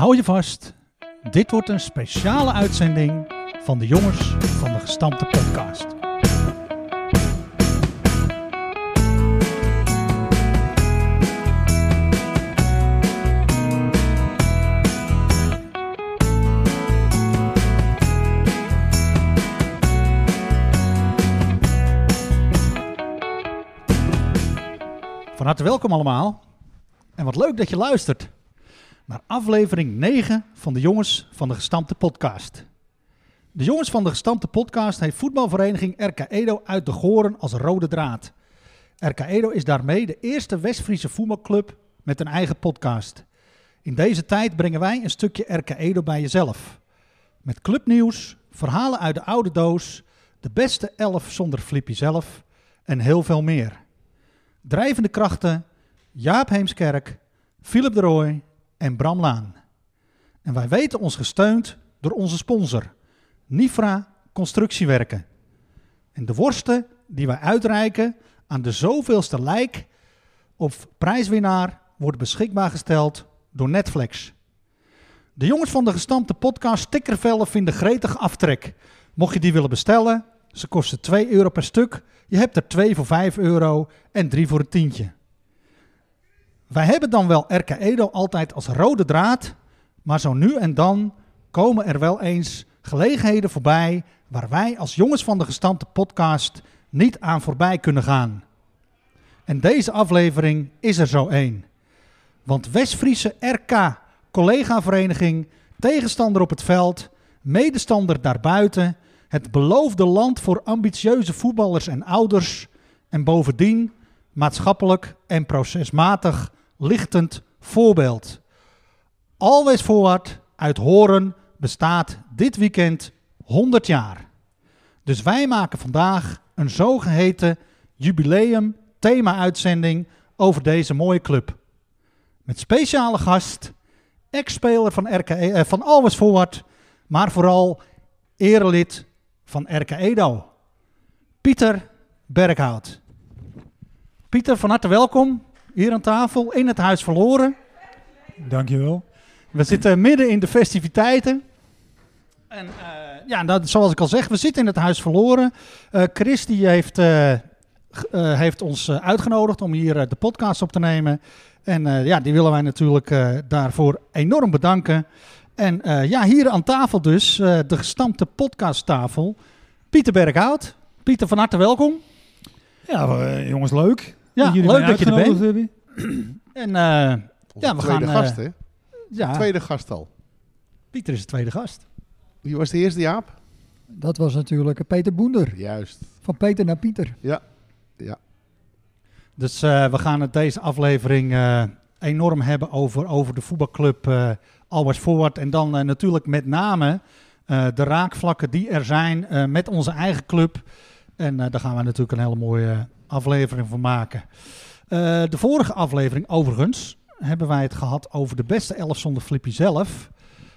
Hou je vast, dit wordt een speciale uitzending van de jongens van de gestampte podcast. Van harte welkom allemaal. En wat leuk dat je luistert naar aflevering 9 van de Jongens van de Gestampte Podcast. De Jongens van de Gestampte Podcast heeft voetbalvereniging RK Edo uit de Goren als rode draad. RK Edo is daarmee de eerste West-Friese voetbalclub met een eigen podcast. In deze tijd brengen wij een stukje RK Edo bij jezelf. Met clubnieuws, verhalen uit de oude doos, de beste elf zonder Flippy zelf en heel veel meer. Drijvende krachten, Jaap Heemskerk, Philip de Rooij en Bram Laan. En wij weten ons gesteund door onze sponsor, Nifra Constructiewerken. En de worsten die wij uitreiken aan de zoveelste lijk of prijswinnaar wordt beschikbaar gesteld door Netflix. De jongens van de gestampte podcast stickervellen vinden gretig aftrek. Mocht je die willen bestellen, ze kosten 2 euro per stuk. Je hebt er 2 voor 5 euro en 3 voor een tientje. Wij hebben dan wel RK Edo altijd als rode draad, maar zo nu en dan komen er wel eens gelegenheden voorbij waar wij als jongens van de gestampte podcast niet aan voorbij kunnen gaan. En deze aflevering is er zo één. Want West-Friese RK, collega-vereniging, tegenstander op het veld, medestander daarbuiten, het beloofde land voor ambitieuze voetballers en ouders en bovendien maatschappelijk en procesmatig lichtend voorbeeld. Always Forward uit Horen bestaat dit weekend 100 jaar. Dus wij maken vandaag een zogeheten jubileum thema-uitzending over deze mooie club. Met speciale gast, ex-speler van, RK, eh, van Always Forward, maar vooral erelid van RK Edo, Pieter Berghout. Pieter, van harte welkom hier aan tafel in het Huis Verloren. Dankjewel. We zitten midden in de festiviteiten. En uh, ja, dat, zoals ik al zeg, we zitten in het Huis Verloren. Uh, Chris die heeft, uh, heeft ons uitgenodigd om hier de podcast op te nemen. En ja, die willen wij natuurlijk daarvoor enorm bedanken. En ja, hier aan tafel dus, de gestampte podcasttafel. Pieter Berghout. Pieter, van harte welkom. Ja, jongens, leuk. Ja, leuk dat je er bent. Hebben. En uh, ja, we tweede gaan... gast, hè? Ja. Tweede gast al. Pieter is de tweede gast. Wie was de eerste, Jaap? Dat was natuurlijk Peter Boender. Juist. Van Peter naar Pieter. Ja, ja. Dus uh, we gaan het deze aflevering uh, enorm hebben over, over de voetbalclub uh, Always Forward. En dan natuurlijk met name de raakvlakken die er zijn met onze eigen club. En daar gaan we natuurlijk een hele mooie aflevering van maken. Uh, de vorige aflevering, overigens, hebben wij het gehad over de beste elf zonder Flippy zelf.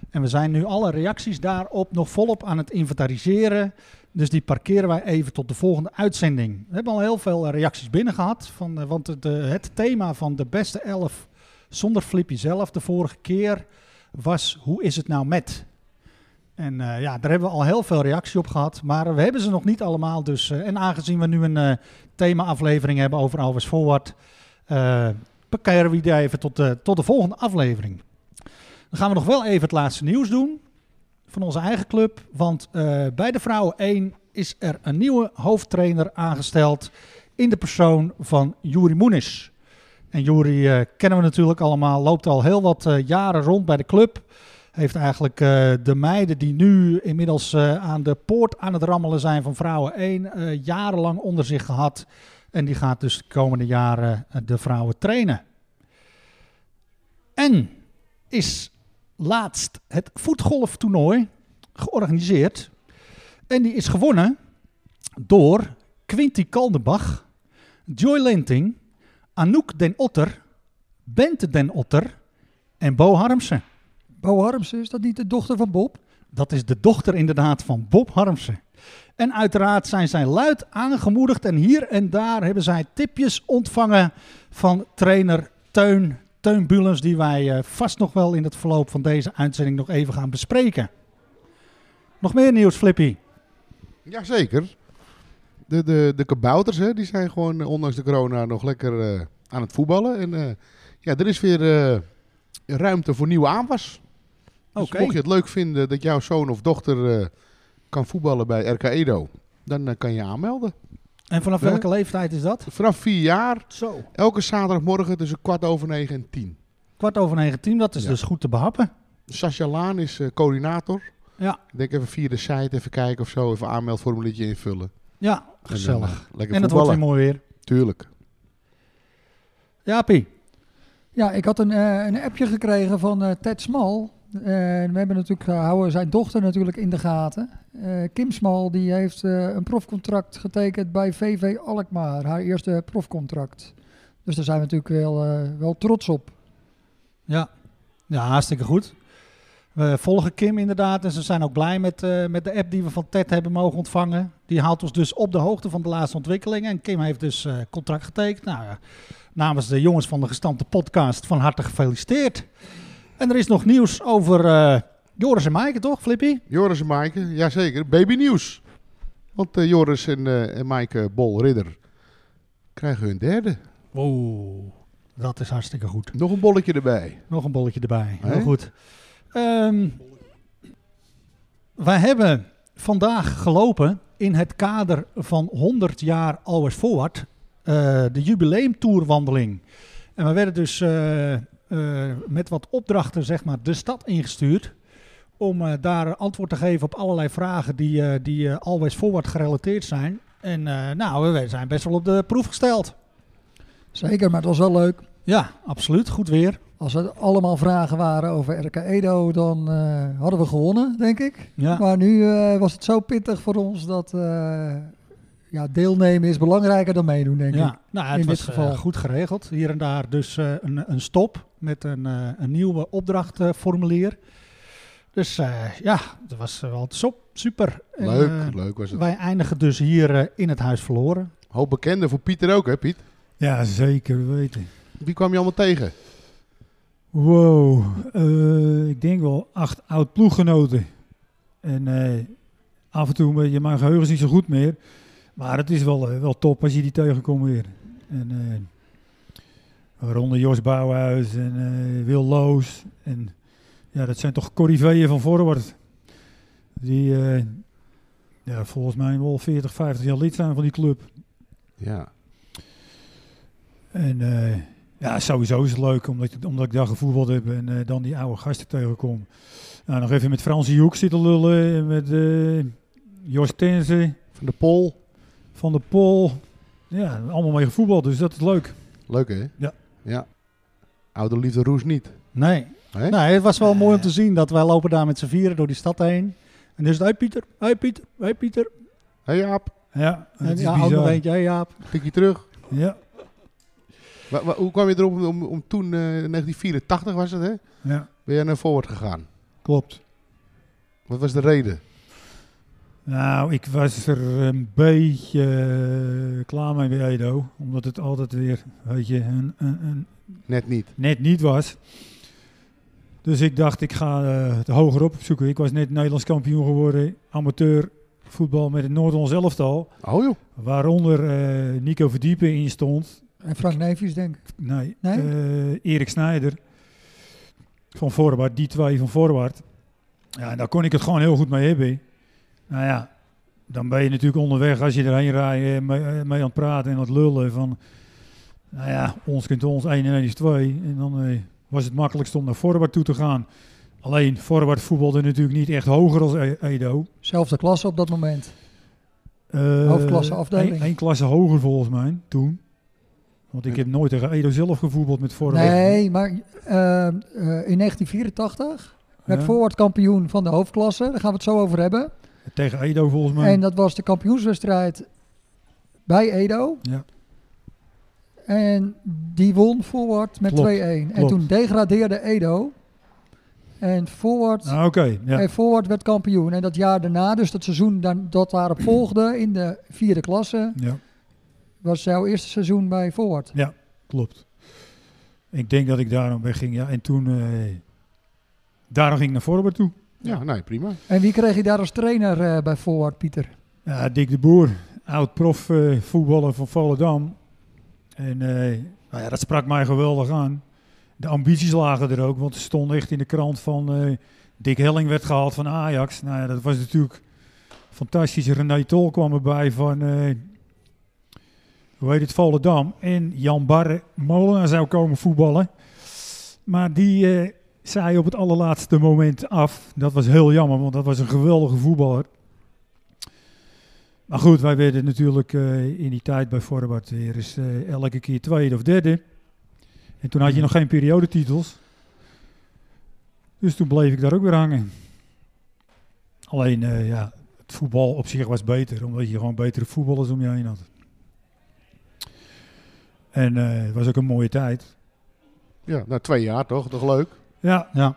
En we zijn nu alle reacties daarop nog volop aan het inventariseren. Dus die parkeren wij even tot de volgende uitzending. We hebben al heel veel reacties binnen gehad. Van, uh, want de, het thema van de beste elf zonder Flippy zelf de vorige keer was: hoe is het nou met? En uh, ja, daar hebben we al heel veel reactie op gehad. Maar we hebben ze nog niet allemaal. Dus, uh, en aangezien we nu een uh, thema-aflevering hebben over Always Forward, parkeren we die even tot de, tot de volgende aflevering. Dan gaan we nog wel even het laatste nieuws doen van onze eigen club. Want bij de Vrouwen 1 is er een nieuwe hoofdtrainer aangesteld in de persoon van Juri Moenis. En Juri kennen we natuurlijk allemaal, loopt al heel wat jaren rond bij de club heeft eigenlijk uh, de meiden die nu inmiddels uh, aan de poort aan het rammelen zijn van Vrouwen 1, uh, jarenlang onder zich gehad. En die gaat dus de komende jaren de vrouwen trainen. En is laatst het voetgolftoernooi georganiseerd. En die is gewonnen door Quinty Kaldenbach, Joy Lenting, Anouk den Otter, Bente den Otter en Bo Harmsen. Bo Harmsen, is dat niet de dochter van Bob? Dat is de dochter inderdaad van Bob Harmsen. En uiteraard zijn zij luid aangemoedigd en hier en daar hebben zij tipjes ontvangen van trainer Teun Teun Bulens die wij eh, vast nog wel in het verloop van deze uitzending nog even gaan bespreken. Nog meer nieuws, Flippy? Jazeker. De, de, de kabouters, hè, die zijn gewoon eh, ondanks de corona nog lekker eh, aan het voetballen. En ja, er is weer ruimte voor nieuwe aanwas. Dus mocht je het leuk vinden dat jouw zoon of dochter eh, kan voetballen bij RK Edo, dan eh, kan je aanmelden. En vanaf welke leeftijd is dat? Vanaf vier jaar, Zo. elke zaterdagmorgen tussen kwart over negen en tien. Kwart over negen tien, dat is Ja. dus goed te behappen. Sascha Laan is eh, coördinator. Ja. Ik denk even via de site even kijken of zo, even aanmeldformuliertje invullen. Ja, En dan, gezellig. eh, lekker En het wordt weer voetballen. mooi weer. Tuurlijk. Jaapie. Ja, ik had een, een appje gekregen van Ted Smal. En we hebben natuurlijk, eh, houden zijn dochter natuurlijk in de gaten. Eh, Kim Smal die heeft eh, een profcontract getekend bij VV Alkmaar. Haar eerste profcontract. Dus daar zijn we natuurlijk wel, wel trots op. Ja. ja, hartstikke goed. We volgen Kim inderdaad en ze zijn ook blij met, met de app die we van Ted hebben mogen ontvangen. Die haalt ons dus op de hoogte van de laatste ontwikkelingen. En Kim heeft dus contract getekend. Nou namens de jongens van de gestampte podcast van harte gefeliciteerd. En er is nog nieuws over eh, Joris en Maaike, toch, Flippy? Joris en Maaike, jazeker. Baby nieuws. Want eh, Joris en, eh en Maaike Bol-Ridder krijgen hun derde. Oeh, dat is hartstikke goed. Nog een bolletje erbij. Nog een bolletje erbij. Heel goed. Ehm, wij hebben vandaag gelopen in het kader van 100 jaar Always Forward. eh, de jubileumtourwandeling. En we werden dus met wat opdrachten zeg maar, de stad ingestuurd. Om eh, daar antwoord te geven op allerlei vragen die, eh, die eh, Always Forward gerelateerd zijn. En eh, nou, we zijn best wel op de proef gesteld. Zeker, maar het was wel leuk. Ja, absoluut. Goed weer. Als er allemaal vragen waren over RK Edo, dan eh, hadden we gewonnen, denk ik. Ja. Maar nu eh, was het zo pittig voor ons dat eh, ja, deelnemen is belangrijker dan meedoen, denk ik. Ja, nou, het in was dit geval. eh, goed geregeld. Hier en daar dus eh, een, een stop met een, eh, een nieuwe opdrachtformulier. dus eh, ja, dat was wel sop, super. En, Leuk, leuk was het. wij eindigen dus hier in het huis verloren. Hoop bekende voor Pieter ook, hè Piet? Ja, zeker weten. Wie kwam je allemaal tegen? Wow, eh, ik denk wel acht oud ploeggenoten. En eh, af en toe, beetje- mijn geheugen is niet zo goed meer. Maar het is wel, eh, wel top als je die tegenkomt weer. En, eh waaronder Jos Bouwhuis en eh, Wil Loos. En ja, dat zijn toch corriveeën van Forward. Die ja, volgens mij wel 40, 50 jaar lid zijn van die club. Ja. En ja, sowieso is het leuk omdat, omdat ik daar gevoetbald heb en dan die oude gasten tegenkom. Nou, nog even met Fransie Hoek zitten lullen en met eh Jos Tense, Van de Pol. Van de Pol. Ja, allemaal mee gevoetbald, dus dat is leuk. Leuk, hè? Ja. Ja. Oude liefde roes niet. Nee. Nee, het was wel mooi om te zien dat wij lopen daar met z'n vieren door die stad heen. En dus, hey Pieter, hey Pieter, hey Pieter. Hé Jaap, Ja, En ja, ook nog eentje, hey Jaap. tikje terug. Ja, hoe kwam je erop om, om, om toen, eh 1984 was het, hè? ja, Ben jij naar Forward gegaan? klopt. Wat was de reden? Nou, ik was er een beetje eh, klaar mee bij Edo. Omdat het altijd weer, weet je, een, een, een Net niet. net niet was. Dus ik dacht, ik ga eh, het hoger op zoeken. Ik was net Nederlands kampioen geworden, amateur voetbal met het Noord-Hollands elftal. Oh joh. Waaronder eh, Nico Verdiepen in stond. En Frank Neefjes, denk ik. Nee, Nee? eh, Erik Snijder van Voorwaard, die twee van Voorwaard. Ja, en daar kon ik het gewoon heel goed mee hebben. Nou ja, dan ben je natuurlijk onderweg als je erheen rijdt eh, mee, eh, mee aan het praten en aan het lullen van... Nou ja, ons kunt ons 1 en 1 is 2. En dan eh, was het makkelijkst om naar Voorwaard toe te gaan. Alleen, Voorwaard voetbalde natuurlijk niet echt hoger als E- Edo. Zelfde klasse op dat moment. Eh, Hoofdklasse afdeling. één klasse hoger volgens mij, toen. Want ik heb nooit tegen Edo zelf gevoetbald met Voorwaard. Nee, maar in 1984 werd Ja. Kampioen van de hoofdklasse. Daar gaan we het zo over hebben. Tegen Edo volgens mij. En dat was de kampioenswedstrijd bij Edo. Ja. En die won Forward met 2-1. Klopt, En toen degradeerde Edo. En Forward, Ah, Oké, ja. en Forward werd kampioen. En dat jaar daarna, dus dat seizoen dan, dat daarop volgde in de vierde klasse, ja, was jouw eerste seizoen bij Forward. klopt. Ik denk dat ik daarom wegging. Ja. En toen, eh, daarom ging ik naar Voorbeeld toe. Ja, nee, prima. En wie kreeg je daar als trainer eh, bij Forward, Pieter? Ja, Dick de Boer, oud prof eh, voetballer van Volendam. En eh, nou ja, dat sprak mij geweldig aan. De ambities lagen er ook, want er stond echt in de krant van... eh, Dick Helling werd gehaald van Ajax. Nou ja, dat was natuurlijk fantastisch. René Tol kwam erbij van... eh, hoe heet het, Volendam. En Jan Barre Molenaar zou komen voetballen. Maar die eh, zei op het allerlaatste moment af. Dat was heel jammer, want dat was een geweldige voetballer. Maar goed, wij werden natuurlijk eh, in die tijd bij Forward weer eens eh, elke keer tweede of derde. En toen had je nog geen periodetitels. Dus toen bleef ik daar ook weer hangen. Alleen, eh, ja, het voetbal op zich was beter, omdat je gewoon betere voetballers om je heen had. En het was ook een mooie tijd. Ja, nou twee jaar toch? Toch leuk? Ja, Ja.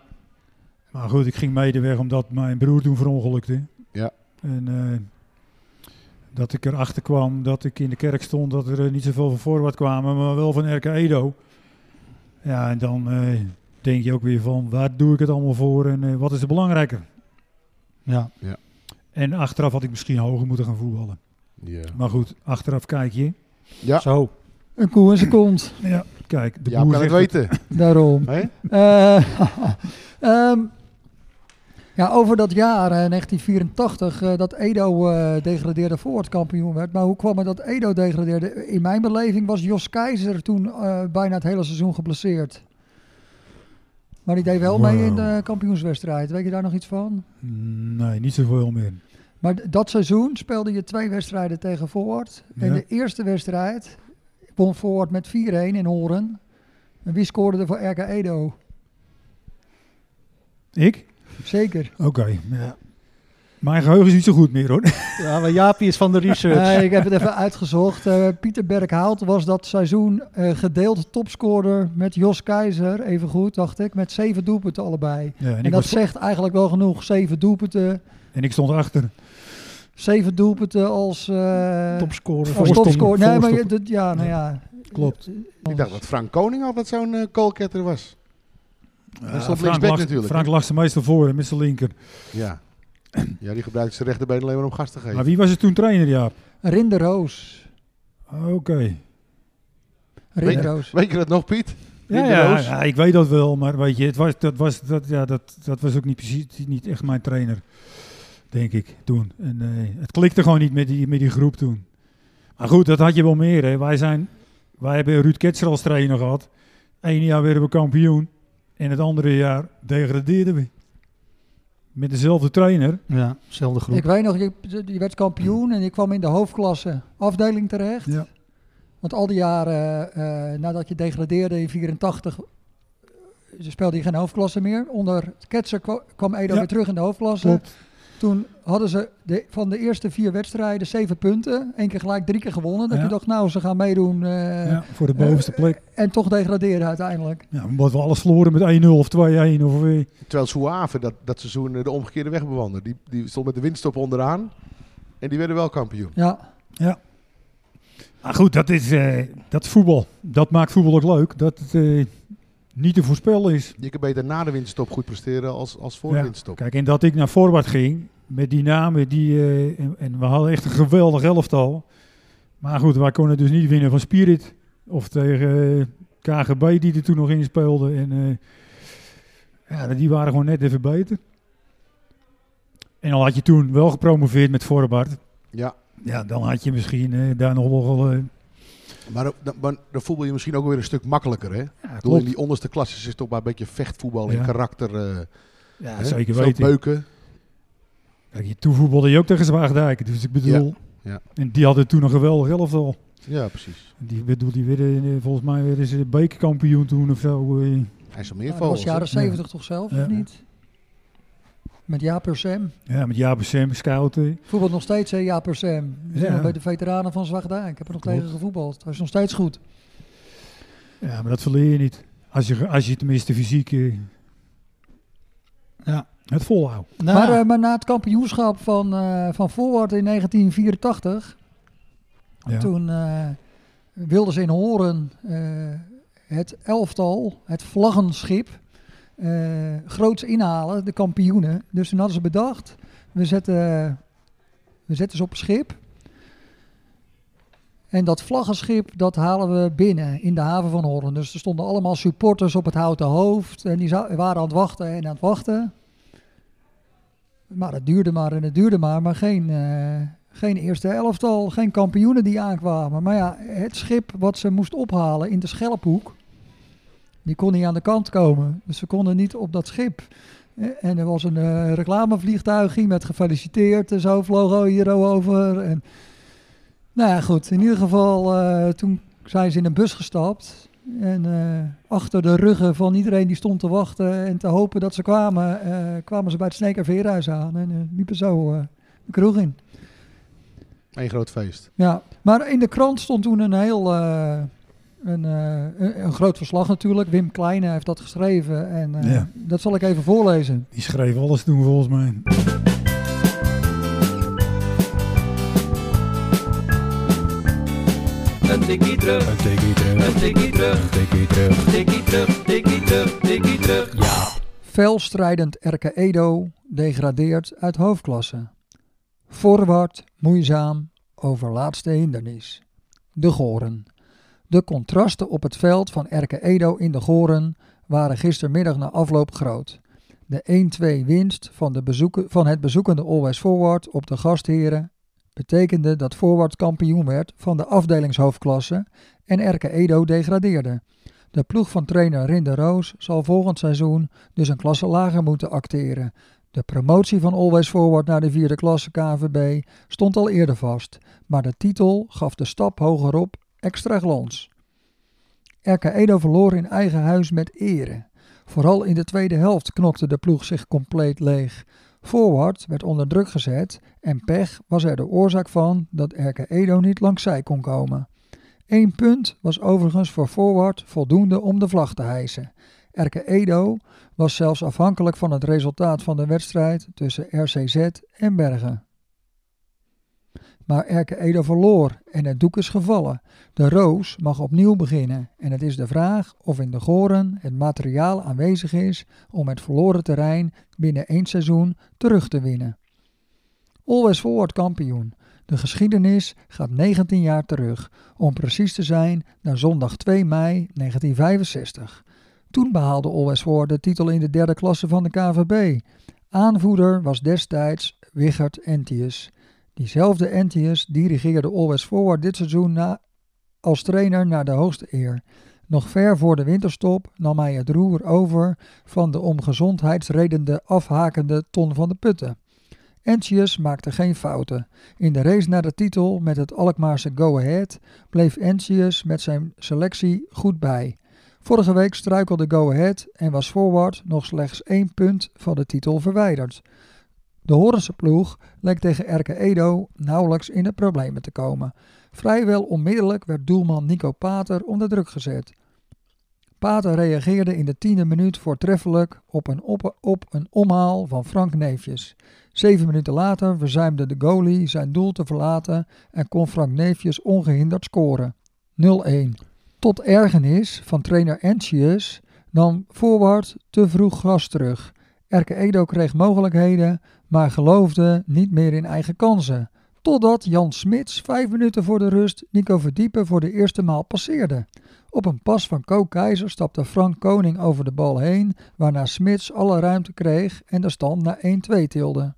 maar goed, ik ging mede weg omdat mijn broer toen verongelukte. Ja. En eh, dat ik erachter kwam dat ik in de kerk stond dat er eh, niet zoveel van voorwaarts kwamen, maar wel van RK Edo. Ja, en dan eh, denk je ook weer van, waar doe ik het allemaal voor en wat is er belangrijker? Ja. En achteraf had ik misschien hoger moeten gaan voetballen. Ja. Maar goed, achteraf kijk je. Ja, Zo. Een koe en zijn kont, Ja, kijk, de ja boer kan het weten. daarom. Eh, ehm, ja, over dat jaar, eh, 1984, eh, dat Edo eh, degradeerde voorwaartkampioen werd. Maar hoe kwam het dat Edo degradeerde? In mijn beleving was Jos Keizer toen eh, bijna het hele seizoen geblesseerd. Maar die deed wel mee in de kampioenswedstrijd. Weet je daar nog iets van? Nee, niet zoveel meer. Maar dat seizoen speelde je twee wedstrijden tegen Forward. En Ja. de eerste wedstrijd won Forward met 4-1 in Horen. En wie scoorde er voor RK Edo? Ik? Zeker. Oké. Ja. Mijn geheugen is niet zo goed meer hoor. Ja, maar Jaapie is van de research. Nee, ik heb het even uitgezocht. Eh, Pieter Berghout was dat seizoen eh, gedeeld topscorer met Jos Keizer. Even goed, dacht ik. Met zeven doelpunten allebei. Ja, en, dat was, zegt eigenlijk wel genoeg. Zeven doelpunten. en ik stond achter. Zeven doelpunten als, eh Topscorer. als topscorer. Nee, maar je, voorstop. dat- ja, nou ja. Klopt. Ik dacht dat Frank Koning altijd zo'n goalketter was. Ja, stond Frank, linksback lag, natuurlijk, Frank lag ze meestal voor met zijn linker. Ja. Ja, die gebruikte zijn rechterbeen alleen maar om gas te geven. Maar wie was er toen trainer, Jaap? Rinde Roos. Oké. Rinde Weet- Roos. Weet je dat nog, Piet? Ja, ja, ja, ik weet dat wel, maar weet je, het was, dat, was, dat, ja, dat, dat was ook niet precies niet echt mijn trainer, denk ik, toen. En, eh, het klikte gewoon niet met die, met die groep toen. Maar goed, dat had je wel meer. Hè. Wij, zijn, wij hebben Ruud Ketser als trainer gehad. Eén jaar werden we kampioen en het andere jaar degradeerden we. Met dezelfde trainer. Ja, dezelfde groep. Ik weet nog, je, je werd kampioen en je kwam in de hoofdklasse afdeling terecht. Ja. Want al die jaren eh, nadat je degradeerde in 84 eh, speelde je geen hoofdklasse meer. Onder Ketser kwa- kwam Edo Ja. weer terug in de hoofdklasse. Klopt. Toen hadden ze de, van de eerste vier wedstrijden zeven punten. Eén keer gelijk, drie keer gewonnen. Dat Ja. je dacht, nou, ze gaan meedoen. eh, Ja, voor de bovenste plek. En toch degraderen uiteindelijk. Ja, omdat we alles verloren met 1-0 of 2-1. Of, eh, Terwijl Suave dat, dat seizoen eh, de omgekeerde weg bewandelde. Die, die stond met de winststop onderaan. En die werden wel kampioen. Ja, Maar goed, dat is, eh, dat is voetbal. Dat maakt voetbal ook leuk. Dat eh, niet te voorspellen is. Je kan beter na de winststop goed presteren als, als voor de Ja. winststop. Kijk, en dat ik naar voorwaarts ging met die namen. Die, eh, en, en we hadden echt een geweldig elftal. Maar goed, wij konden dus niet winnen van Spirit. Of tegen eh, KGB die er toen nog in speelde. En eh, ja, die waren gewoon net even beter. En al had je toen wel gepromoveerd met Voorbart. Ja, Ja, dan had je misschien daar nog wel... maar dan, dan, voetbal je misschien ook weer een stuk makkelijker. Hè? Ja, bedoel, klopt. in die onderste klasses is toch maar een beetje vechtvoetbal Ja. en karakter. eh, Ja, hè? zeker Veel weten. beuken. Kijk, je- toen voetbalde je ook tegen Zwaagdijk. Dus ik bedoel... ja. En die hadden toen een geweldig elftal. Ja, precies. Die, bedoel, die werden, eh, volgens mij werden ze bekerkampioen toen of zo. eh. Hij is al dat meer was jaren Ja. 70 toch zelf, Ja. of niet? Met Jaap Sam. Ja, met Jaap Sem, scouten. Voetbal nog steeds, hè, Jaap Sam. Ja. bij de veteranen van Zwaagdijk. Ik heb er nog Klopt. tegen gevoetbald. Hij is nog steeds goed. Ja, maar dat verleer je niet. Als je, als je tenminste fysiek eh, Ja. het volhoudt. Nou, Maar, eh, maar na het kampioenschap van, eh van Forward in 1984, Ja. toen eh, wilden ze in Horen, eh, het elftal, het vlaggenschip, groots inhalen, de kampioenen. Dus toen hadden ze bedacht, we zetten, we zetten ze op een schip. En dat vlaggenschip, dat halen we binnen in de haven van Hoorn. Dus er stonden allemaal supporters op het houten hoofd. En die waren aan het wachten en aan het wachten. Maar het duurde maar en het duurde maar. Maar geen, eh, geen eerste elftal, geen kampioenen die aankwamen. Maar ja, het schip wat ze moest ophalen in de Schelphoek, die kon niet aan de kant komen. Dus ze konden niet op dat schip. Eh, En er was een eh, reclamevliegtuigje met gefeliciteerd en zo vloog hier over. En, nou ja, goed. In ieder geval, eh, toen zijn ze in een bus gestapt. En achter de ruggen van iedereen die stond te wachten en te hopen dat ze kwamen, kwamen ze bij het Sneek en Veerhuis aan. En liepen zo de kroeg in. Een groot feest. Ja, maar in de krant stond toen een heel een, eh, een, een groot verslag natuurlijk. Wim Kleine heeft dat geschreven en eh, Ja. dat zal ik even voorlezen. Die schreef alles toen volgens mij. Een tikkie terug, Een tikkie terug, een tikkie terug, tikkie terug. tikkie terug, tikkie terug, tikkie terug. Ja. Felstrijdend Erke Edo degradeert uit hoofdklasse. Voorwaarts moeizaam over laatste hindernis. De Goren. De contrasten op het veld van Erke Edo in de Goren waren gistermiddag na afloop groot. De 1-2 winst van, de van het bezoekende Always Forward op de gastheren betekende dat Forward kampioen werd van de afdelingshoofdklasse en Erke Edo degradeerde. De ploeg van trainer Rinde Roos zal volgend seizoen dus een klasse lager moeten acteren. De promotie van Always Forward naar de vierde klasse KVB stond al eerder vast, maar de titel gaf de stap hogerop extra glans. RK Edo verloor in eigen huis met ere. Vooral in de tweede helft knokte de ploeg zich compleet leeg. Forward werd onder druk gezet en pech was er de oorzaak van dat RK Edo niet langs zij kon komen. Eén punt was overigens voor Forward voldoende om de vlag te hijsen. Erke Edo was zelfs afhankelijk van het resultaat van de wedstrijd tussen RCZ en Bergen. Maar Erke Edo verloor en het doek is gevallen. De Roos mag opnieuw beginnen en het is de vraag of in de Goren het materiaal aanwezig is om het verloren terrein binnen één seizoen terug te winnen. Always Forward kampioen. De geschiedenis gaat 19 jaar terug, om precies te zijn naar zondag 2 mei 1965. Toen behaalde Always de titel in de derde klasse van de KVB. Aanvoerder was destijds Wichert Entius. Diezelfde Entius dirigeerde Always Forward dit seizoen als trainer naar de hoogste eer. Nog ver voor de winterstop nam hij het roer over van de om gezondheidsredenen afhakende Ton van de Putten. Entius maakte geen fouten. In de race naar de titel met het Alkmaarse Go Ahead bleef Entius met zijn selectie goed bij. Vorige week struikelde Go Ahead en was Forward nog slechts één punt van de titel verwijderd. De Horense ploeg leek tegen Erke Edo nauwelijks in de problemen te komen. Vrijwel onmiddellijk werd doelman Nico Pater onder druk gezet. Pater reageerde in de tiende minuut voortreffelijk op een, op, een omhaal van Frank Neefjes. Zeven minuten later verzuimde de goalie zijn doel te verlaten en kon Frank Neefjes ongehinderd scoren. 0-1. Tot ergernis van trainer Entius nam Forward te vroeg gras terug. Erke Edo kreeg mogelijkheden, maar geloofde niet meer in eigen kansen. Totdat Jan Smits vijf minuten voor de rust Nico Verdiepen voor de eerste maal passeerde. Op een pas van Ko Keizer stapte Frank Koning over de bal heen, waarna Smits alle ruimte kreeg en de stand naar 1-2 tilde.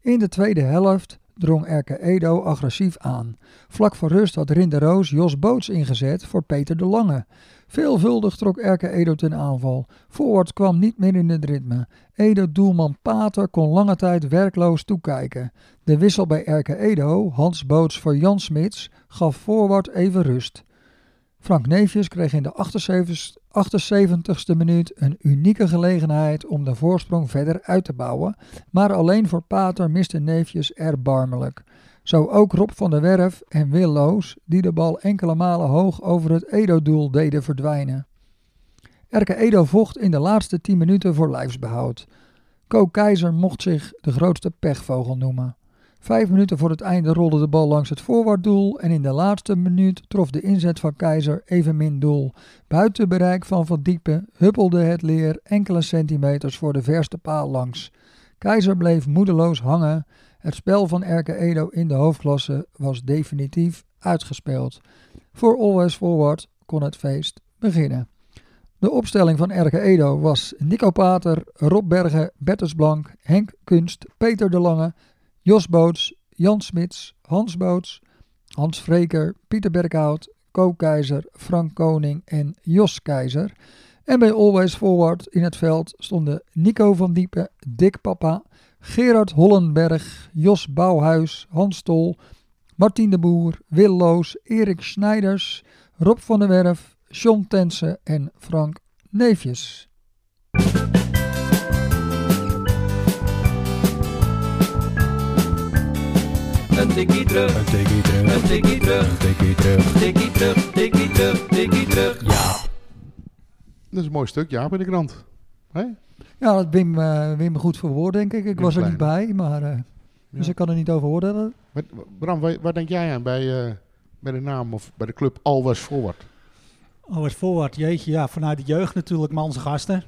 In de tweede helft drong Erke Edo agressief aan. Vlak voor rust had Rinde Roos Jos Boots ingezet voor Peter de Lange. Veelvuldig trok Erke Edo ten aanval. Forward kwam niet meer in het ritme. Edo-doelman Pater kon lange tijd werkloos toekijken. De wissel bij Erke Edo, Hans Boots voor Jan Smits, gaf Forward even rust. Frank Neefjes kreeg in de 78ste minuut een unieke gelegenheid om de voorsprong verder uit te bouwen, maar alleen voor Pater miste Neefjes erbarmelijk. Zo ook Rob van der Werf en Wil Loos, die de bal enkele malen hoog over het Edo-doel deden verdwijnen. Erke Edo vocht in de laatste 10 minuten voor lijfsbehoud. Ko Keizer mocht zich de grootste pechvogel noemen. Vijf minuten voor het einde rolde de bal langs het voorwaartdoel en in de laatste minuut trof de inzet van Keizer evenmin doel. Buiten bereik van Van Diepen huppelde het leer enkele centimeters voor de verste paal langs. Keizer bleef moedeloos hangen. Het spel van Erke Edo in de hoofdklasse was definitief uitgespeeld. Voor Always Forward kon het feest beginnen. De opstelling van Erke Edo was Nico Pater, Rob Bergen, Bertus Blank, Henk Kunst, Peter de Lange, Jos Boots, Jan Smits, Hans Boots, Hans Vreker, Pieter Berghout, Ko Keizer, Frank Koning en Jos Keizer. En bij Always Forward in het veld stonden Nico van Diepen, Dick Papa, Gerard Hollenberg, Jos Bouwhuis, Hans Tol, Martien de Boer, Wil Loos, Erik Snijders, Rob van der Werf, John Tensen en Frank Neefjes. Tikkie terug, Een tikkie terug. een tikkie terug, Een tikkie terug. tikkie terug, tikkie terug, tikkie terug. Ja. Dat is een mooi stuk, ja, in de krant. Hé? Ja, dat Wim, eh Wim goed voor woord, denk ik. Ik Wim was er Klein. niet bij, maar, eh, dus ik kan er niet over oordelen. Bram, waar, waar denk jij aan bij, eh, bij de naam of bij de club Always Forward? Always Forward, jeetje, ja, vanuit de jeugd natuurlijk manse gasten.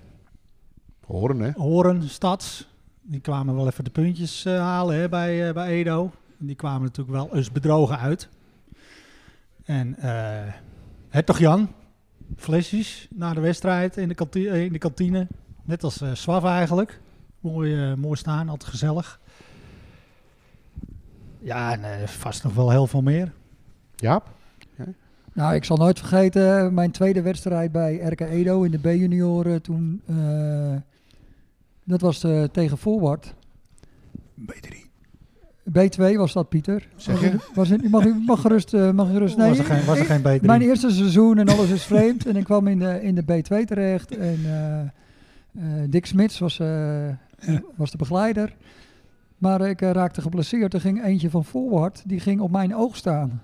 Horen, hè? Horen, Stads, die kwamen wel even de puntjes eh, halen hè, bij, eh, bij Edo. En die kwamen natuurlijk wel eens bedrogen uit. En eh het toch Jan, flesjes na de wedstrijd in de, kanti- eh, in de kantine. Net als eh Swav eigenlijk. Mooi, mooi staan, altijd gezellig. Ja, en vast nog wel heel veel meer. Jaap? Nou, ik zal nooit vergeten mijn tweede wedstrijd bij RK Edo in de B-junioren. Toen, eh, dat was eh, tegen Forward. B3. B2 was dat, Pieter. Zeg je? Was het, mag, u, mag gerust, eh, mag gerust. Nee, was er geen, was er geen beter Mijn eerste seizoen en alles is vreemd. en ik kwam in de, in de B2 terecht. En eh, eh, Dick Smits was, was de begeleider. Maar ik raakte geblesseerd. Er ging eentje van Forward. Die ging op mijn oog staan.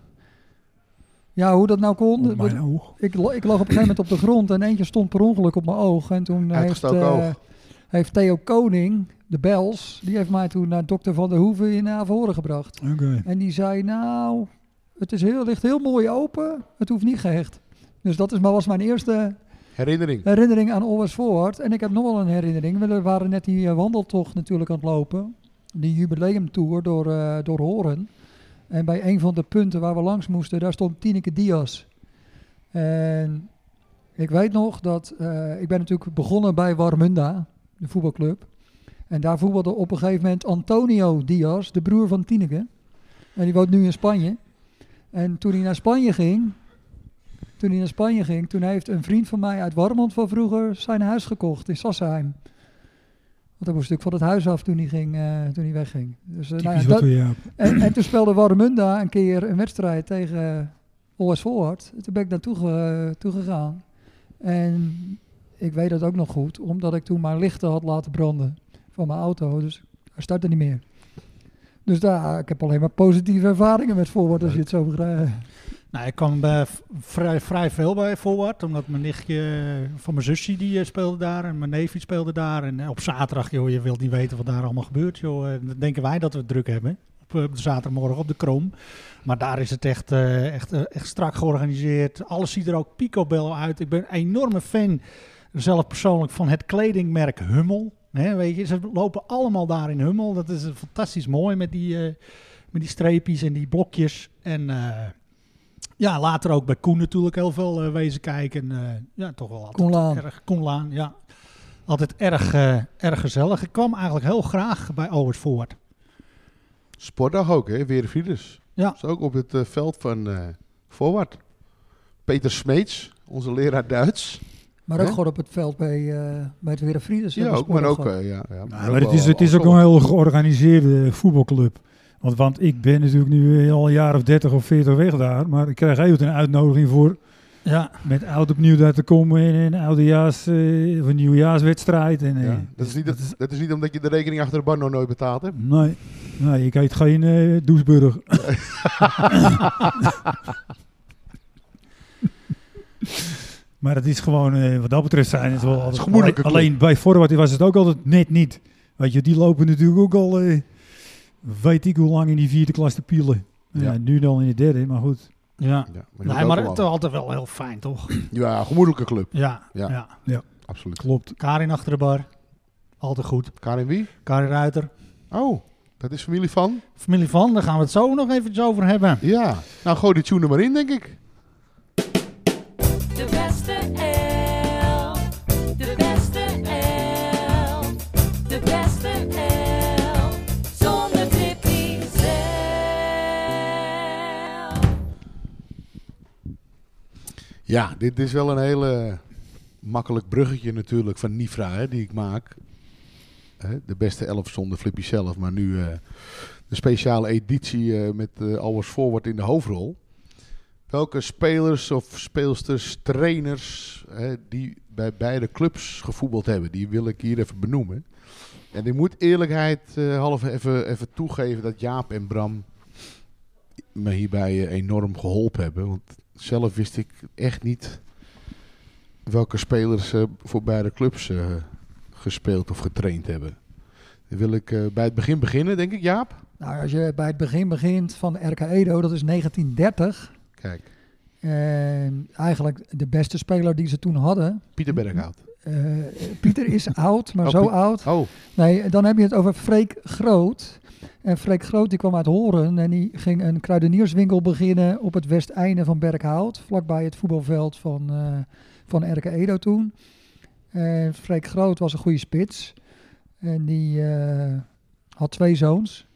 Ja, hoe dat nou kon. Op mijn oog. Ik, ik lag op een gegeven moment op de grond en eentje stond per ongeluk op mijn oog. En toen heeft, Uitgestoken eh, oog. Heeft Theo Koning, de Bels, die heeft mij toen naar dokter Van der Hoeven in Averhoorn gebracht. Oké. En die zei, nou, het is heel, ligt heel mooi open, het hoeft niet gehecht. Dus dat is, maar was mijn eerste Herinnering. herinnering aan Always Forward. En ik heb nog wel een herinnering. We waren net die eh, wandeltocht natuurlijk aan het lopen. Die jubileumtour door, eh, door Horen. En bij een van de punten waar we langs moesten, daar stond Tineke Diaz. En ik weet nog dat, eh, ik ben natuurlijk begonnen bij Warmunda, de voetbalclub. En daar voetbalde op een gegeven moment Antonio Diaz, de broer van Tineke. En die woont nu in Spanje. En toen hij naar Spanje ging, toen hij naar Spanje ging, toen heeft een vriend van mij uit Warmond van vroeger zijn huis gekocht in Sassheim. Want hij moest natuurlijk van het huis af toen hij, ging, eh, toen hij wegging. Dus, eh, nou ja, dat- we en, en toen speelde Warmunda een keer een wedstrijd tegen Always Forward. Toen ben ik naartoe toe gegaan. En ik weet dat ook nog goed, omdat ik toen mijn lichten had laten branden van mijn auto. Dus hij startte niet meer. Dus daar, ik heb alleen maar positieve ervaringen met Forward als je het zo begrijpt. Nou, ik kwam bij vrij, vrij veel bij Forward, omdat mijn nichtje van mijn zusje die eh, speelde daar en mijn neefje speelde daar. En eh, op zaterdag, joh, je wilt niet weten wat daar allemaal gebeurt, joh. Dan denken wij dat we het druk hebben, op, eh, zaterdagmorgen op de Kroom. Maar daar is het echt, echt, echt strak georganiseerd. Alles ziet er ook picobello uit. Ik ben een enorme fan, zelf persoonlijk, van het kledingmerk Hummel. Hè, weet je, ze lopen allemaal daar in Hummel. Dat is fantastisch mooi met die, eh, met die streepjes en die blokjes. En... eh, ja, later ook bij Koen natuurlijk heel veel eh, wezen kijken. Eh, ja, toch wel altijd erg Koen Laan, ja. Altijd erg, eh, erg gezellig. Ik kwam eigenlijk heel graag bij Forward. Sportdag ook, hè? Weer Frieders. Ja. Is ook op het veld van eh Forward. Peter Smeets, onze leraar Duits. Maar ook Hè? gewoon op het veld bij, eh bij het Werenfrieders. Ja, ook, maar ook... eh, ja, ja, maar maar het wel is, het is ook afzonderlijk. een heel georganiseerde voetbalclub. Want, want ik ben natuurlijk nu eh, al een jaar of 30 of 40 weg daar. Maar ik krijg even een uitnodiging voor Ja, met oud opnieuw daar te komen in een oudejaars eh, of een nieuwjaarswedstrijd. En, eh, Ja, dat, is niet, dat, dat is niet omdat je de rekening achter de bar nog nooit betaald hebt. Nee, nee, ik eet geen eh Doesburg. maar het is gewoon, eh, wat dat betreft zijn het wel het is altijd... een gemoedelijke alleen, alleen bij Forward was het ook altijd net niet. Weet je, die lopen natuurlijk ook al... eh, weet ik hoe lang in die vierde klas te pielen. Ja. Ja. nu dan in de derde, maar goed. Ja. Ja, maar Nee, het is altijd wel heel fijn, toch? Ja, gemoedelijke club. Ja. Ja. ja. Absoluut. Klopt. Karin achter de bar. Altijd goed. Karin wie? Karin Ruiter. Oh, dat is familie van? Familie van, daar gaan we het zo nog eventjes over hebben. Ja. Nou, gooi die tune er maar in, denk ik. Ja, dit is wel een hele makkelijk bruggetje natuurlijk van Nifra hè, die ik maak. De beste elf zonder Flippy zelf, maar nu eh, de speciale editie eh, met uh, Albers Forward in de hoofdrol. Welke spelers of speelsters, trainers hè, die bij beide clubs gevoetbald hebben, die wil ik hier even benoemen. En ik moet eerlijkheid eh, half even, even toegeven dat Jaap en Bram me hierbij eh, enorm geholpen hebben. Want zelf wist ik echt niet welke spelers eh, voor beide clubs eh, gespeeld of getraind hebben. Dan wil ik eh, bij het begin beginnen, denk ik, Jaap. Nou, als je bij het begin begint van RK Edo, dat is 1930. Kijk, En eigenlijk de beste speler die ze toen hadden. Pieter Berghout. Pieter is oud, maar Oh, zo Piet- oud. Oh, Nee, dan heb je het over Freek Groot. En Freek Groot die kwam uit Horen en die ging een kruidenierswinkel beginnen op het westeinde van Berkhout, vlakbij het voetbalveld van, eh van RK Edo toen. En Freek Groot was een goede spits en die eh, had twee zoons.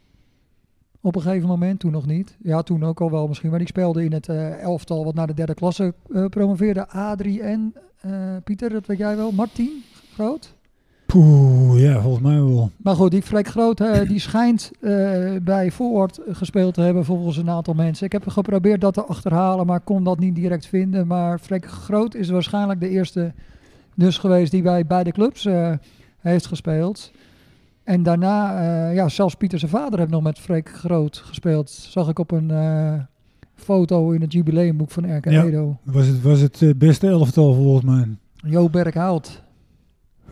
Op een gegeven moment, toen nog niet. Ja, toen ook al wel misschien, maar die speelde in het eh, elftal wat naar de derde klasse promoveerde. Adrie en Pieter, dat weet jij wel. Martien Groot. Poeh, ja, volgens mij wel. Maar goed, die Freek Groot eh, die schijnt eh, bij Voorort gespeeld te hebben volgens een aantal mensen. Ik heb geprobeerd dat te achterhalen, maar kon dat niet direct vinden. Maar Freek Groot is waarschijnlijk de eerste dus geweest die bij beide clubs eh, heeft gespeeld. En daarna, ja, zelfs Pieter zijn vader heeft nog met Freek Groot gespeeld. Zag ik op een foto in het jubileumboek van RK Ja. Edo. Was het, was het beste elftal volgens mij. Jo Berghout.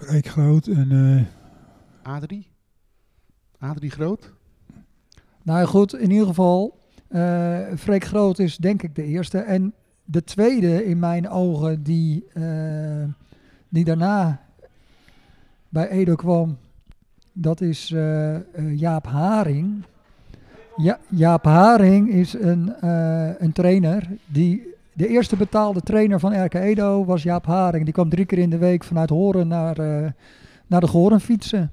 Rijk Groot en eh, Adrie? Adrie Groot? Nou goed, in ieder geval, eh Freek Groot is denk ik de eerste. En de tweede in mijn ogen die, eh, die daarna bij Edo kwam, dat is eh, eh, Jaap Haring. Ja, Jaap Haring is een, eh, een trainer die... De eerste betaalde trainer van RK Edo was Jaap Haring. Die kwam drie keer in de week vanuit Horen naar, eh, naar de Goren fietsen.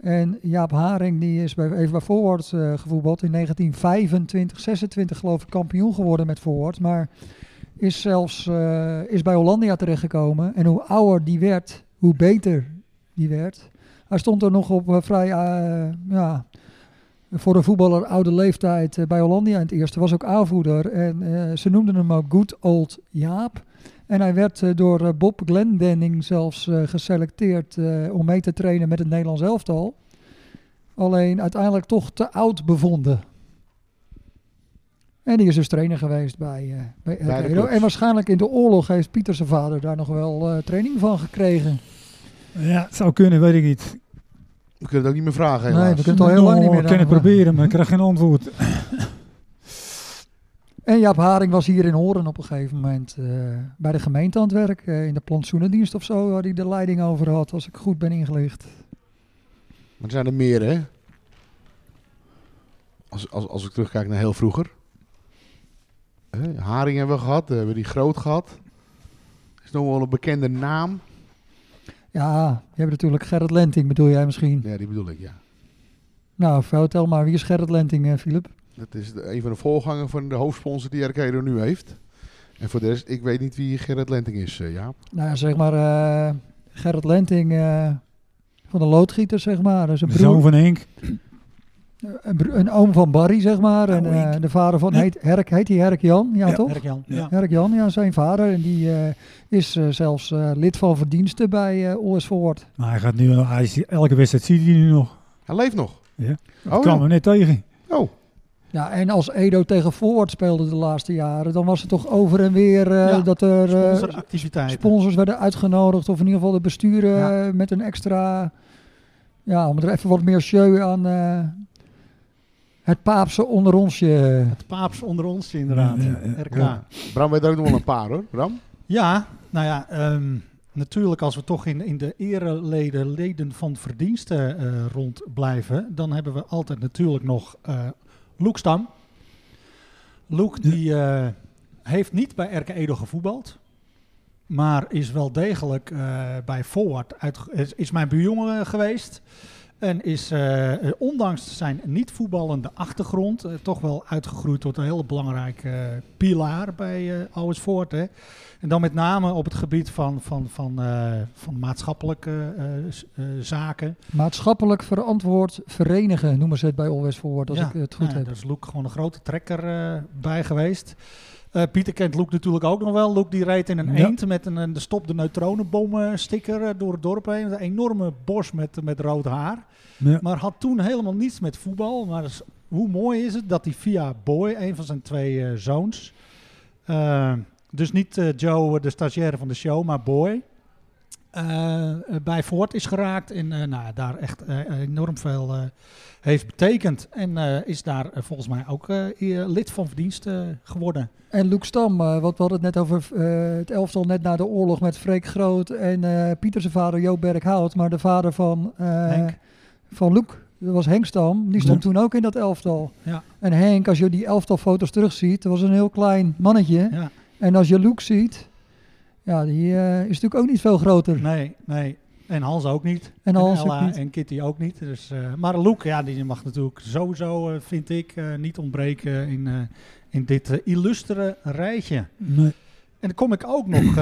En Jaap Haring die is bij, even bij eh, gevoetbald in 1925, 26 geloof ik kampioen geworden met Forward. Maar is zelfs eh, is bij Hollandia terechtgekomen. En hoe ouder die werd, hoe beter die werd. Hij stond er nog op vrij, ja, voor een voetballer oude leeftijd eh, bij Hollandia in het eerste. Was ook aanvoerder en eh, ze noemden hem ook Good Old Jaap. En hij werd eh, door Bob Glendenning zelfs eh, geselecteerd eh, om mee te trainen met het Nederlands elftal. Alleen uiteindelijk toch te oud bevonden. En die is dus trainer geweest bij, eh bij. En waarschijnlijk in de oorlog heeft Pieter zijn vader daar nog wel eh, training van gekregen. ja, het zou kunnen, weet ik niet. We kunnen het ook niet meer vragen, Nee, we kunnen het al heel lang niet meer Ik kan het proberen, maar ik krijg geen antwoord. En Jaap Haring was hier in Horen op een gegeven moment eh, bij de gemeente aan het werk. eh, in de plantsoenendienst of zo, waar hij de leiding over had, als ik goed ben ingelicht. Maar er zijn er meer, hè? Als, als, als ik terugkijk naar heel vroeger. Hè, Haring hebben we gehad, we hebben die groot gehad. Is nog wel een bekende naam. Ja, je hebt natuurlijk Gerrit Lenting, bedoel jij misschien? Ja, die bedoel ik, ja. Nou, vertel maar, wie is Gerrit Lenting, eh, Philip? Dat is de, een van de voorgangers van de hoofdsponsor die RK nu heeft. En voor de rest, ik weet niet wie Gerrit Lenting is, eh, Jaap. Nou ja, zeg maar, eh, Gerrit Lenting eh, van de loodgieter, zeg maar. Dat is een, De zoon broer, van Henk. Een, een oom van Barry, zeg maar. En Oh, eh, de vader van, heet, Herk, heet hij Herk Jan? Ja, Ja, toch? Erk Jan. Ja. Herk Jan, ja, zijn vader. En die eh, is eh, zelfs eh, lid van verdiensten bij eh OS Forward. Maar hij gaat nu, hij is, elke wedstrijd ziet hij nu nog. Hij leeft nog. Ja. Oh, Ik kwam ja. hem net tegen. Oh, Ja, en als Edo tegen Forward speelde de laatste jaren, dan was het toch over en weer eh, Ja, dat er sponsors werden uitgenodigd. Of in ieder geval de besturen Ja. met een extra, ja, om er even wat meer show aan, eh, Het paapse onder onsje. Het paaps onder ons inderdaad. RK. Ja. Bram weet er ook nog wel een paar hoor. Bram? Ja, nou ja, ehm, natuurlijk als we toch in, in de ereleden, leden van verdiensten eh, rond blijven, dan hebben we altijd natuurlijk nog eh Loek Stam. Loek die eh, heeft niet bij RK Edo gevoetbald, maar is wel degelijk eh, bij Forward uit, is, is mijn buurjongen geweest. En is eh, eh, ondanks zijn niet voetballende achtergrond eh, toch wel uitgegroeid tot een hele belangrijke eh, pilaar bij uh. Hè. En dan met name op het gebied van, van, van, van maatschappelijke zaken. Maatschappelijk verantwoord verenigen noemen ze het bij Always Forward, als Ja, ik het goed nou ja, heb. Daar is Loek gewoon een grote trekker bij geweest. Eh, Pieter kent Loek natuurlijk ook nog wel. Loek die reed in een Ja. eend met een, een de stop de neutronenbom sticker eh, door het dorp heen. Een enorme bos met, met rood haar. Ja. Maar had toen helemaal niets met voetbal. Maar hoe mooi is het dat hij via Boy, een van zijn twee eh, zoons... dus niet Joe, de stagiaire van de show, maar Boy... eh, bij Voort is geraakt en eh, nou, daar echt enorm veel heeft betekend. En is daar volgens mij ook lid van verdiensten geworden. En Luc Stam, wat we hadden het net over het elftal net na de oorlog met Freek Groot en Pieter zijn vader Joop Berghout, maar de vader van, Henk. van Luc, dat was Henk Stam, die stond Ja. toen ook in dat elftal. Ja. En Henk, als je die elftalfoto's terugziet, dat was een heel klein mannetje. Ja. En als je Luc ziet, ja, die eh, is natuurlijk ook niet veel groter. Nee, nee. En Hans ook niet. En Hans ook Ella niet. en Kitty ook niet. Dus, eh, maar Loek, ja, die mag natuurlijk sowieso, eh, vind ik, niet ontbreken in, in dit illustere rijtje. Nee. En dan kom ik ook nog.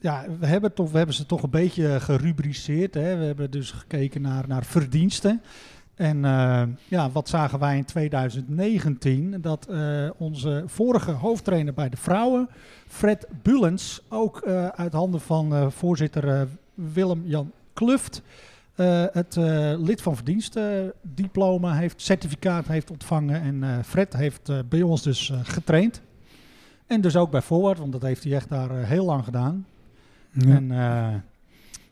ja, we hebben, toch, we hebben ze toch een beetje gerubriceerd. Hè? We hebben dus gekeken naar, naar verdiensten. En eh, ja, wat zagen wij in 2019? Dat eh, onze vorige hoofdtrainer bij de vrouwen, Fred Bulens, ook eh, uit handen van voorzitter Willem-Jan Kluft, het lid van verdiensten diploma heeft, certificaat heeft ontvangen. En Fred heeft bij ons dus getraind. En dus ook bij Forward, want dat heeft hij echt daar heel lang gedaan. Ja. En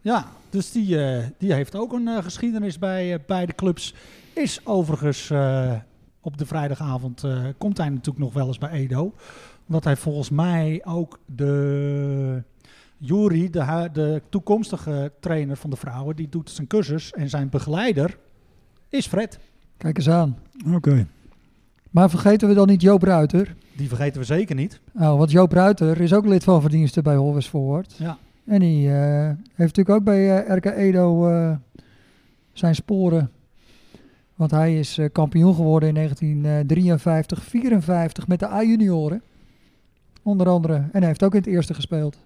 ja, dus die, eh, die heeft ook een eh, geschiedenis bij eh, beide clubs. Is overigens eh, op de vrijdagavond, eh, komt hij natuurlijk nog wel eens bij Edo. Omdat hij volgens mij ook de Juri, de, de toekomstige trainer van de vrouwen, die doet zijn cursus. En zijn begeleider is Fred. Kijk eens aan. Oké. Maar vergeten we dan niet Joop Ruiter? Die vergeten we zeker niet. Nou, want Joop Ruiter is ook lid van verdiensten bij Holwes Forward. Ja. En die eh, heeft natuurlijk ook bij eh, RK Edo eh, zijn sporen. Want hij is kampioen geworden in 1953, 54 met de A-junioren. Onder andere. En hij heeft ook in het eerste gespeeld.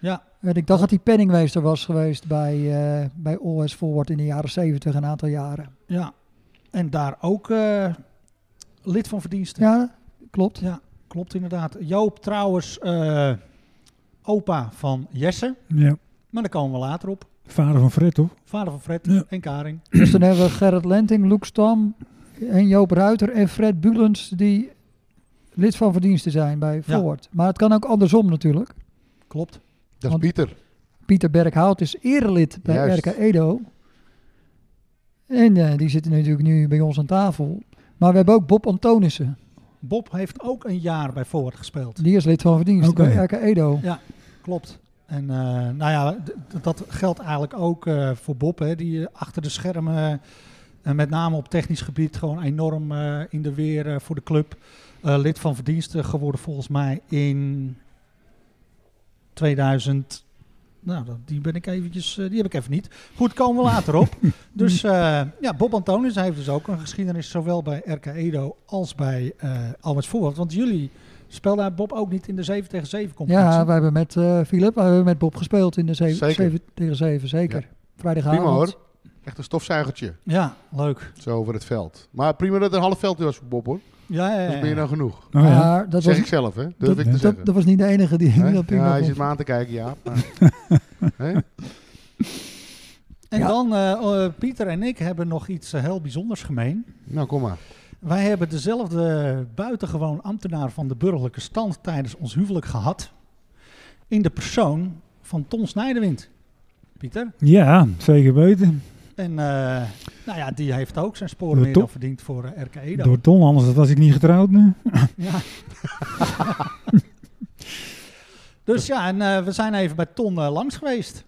Ja, En ik dacht dat hij penningmeester was geweest bij, bij OS Forward in de jaren 70, een aantal jaren. ja. En daar ook lid van verdiensten. Ja, klopt. Ja, klopt inderdaad. Joop trouwens opa van Jesse. Ja. Maar daar komen we later op. Vader van Fred, toch? Vader van Fred Ja. en Karing. Dus dan hebben we Gerrit Lenting, Loek Stam en Joop Ruiter en Fred Bulens die lid van verdiensten zijn bij Ja. Forward. Maar het kan ook andersom natuurlijk. Klopt. Dat is Want- Pieter. Pieter Berghout is erelid bij Juist. RK Edo. En eh, die zitten natuurlijk nu bij ons aan tafel. Maar we hebben ook Bob Antonissen. Bob heeft ook een jaar bij Forward gespeeld. Die is lid van verdiensten Oké. bij RK Edo. Klopt. En eh, nou ja, dat geldt eigenlijk ook eh, voor Bob. Hè, die eh, achter de schermen, eh, met name op technisch gebied, gewoon enorm eh, in de weer eh, voor de club. Eh, lid van verdiensten geworden volgens mij in 2000. Nou, dat- die ben ik eventjes, eh, die heb ik even niet. Goed, komen we later op. dus eh, ja, Bob Antonius hij heeft dus ook een geschiedenis, zowel bij RK Edo als bij eh Almers Voorwaard. Want jullie speelden Bob ook niet in de 7 tegen 7 competitie. Ja, we hebben met eh Philip, we hebben met Bob gespeeld in de 7, Zeker. tegen 7, zeker. Ja. Vrijdagavond. Prima hoor. Echt een stofzuigertje. Ja, leuk. Zo over het veld. Maar prima dat het een half veld was voor Bob hoor. Ja, ja, ja. Dat is meer dan genoeg. Oh, ja. Maar dat zeg was, ik zelf hè. Durf dat, ik te dat, zeggen. dat was niet de enige die Hè? dat ja, je vond. zit me aan te kijken, ja. Maar? En Ja. dan, eh, eh, Pieter en ik hebben nog iets eh, heel bijzonders gemeen. Nou, kom maar. Wij hebben dezelfde buitengewoon ambtenaar van de burgerlijke stand tijdens ons huwelijk gehad. In de persoon van Ton Snijderwind. Pieter. Ja, zeker weten. En eh, Nou ja, die heeft ook zijn sporen meer dan verdiend voor eh, RK Edo. Door Ton, anders was ik niet getrouwd nu. Ja. dus ja, en eh, we zijn even bij Ton langs geweest.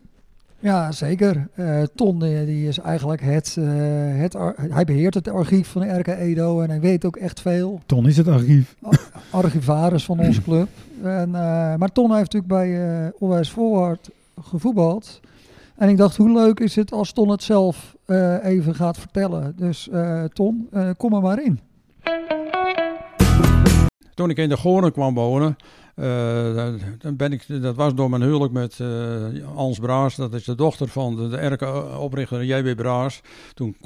Ja, zeker. Eh, Ton die, die is eigenlijk het, eh, het hij beheert het archief van de RK Edo en hij weet ook echt veel. Ton is het archief. Archivaris van onze club. En, eh, maar Ton heeft natuurlijk bij eh Onwijs Voorwaard gevoetbald. En ik dacht, hoe leuk is het als Ton het zelf eh, even gaat vertellen. Dus eh, Ton, eh, kom er maar in. Toen ik in de Goorn kwam wonen, dan ben ik, dat was door mijn huwelijk met eh Ans Braas. Dat is de dochter van de, de ERK-oprichter J.B. Braas. Toen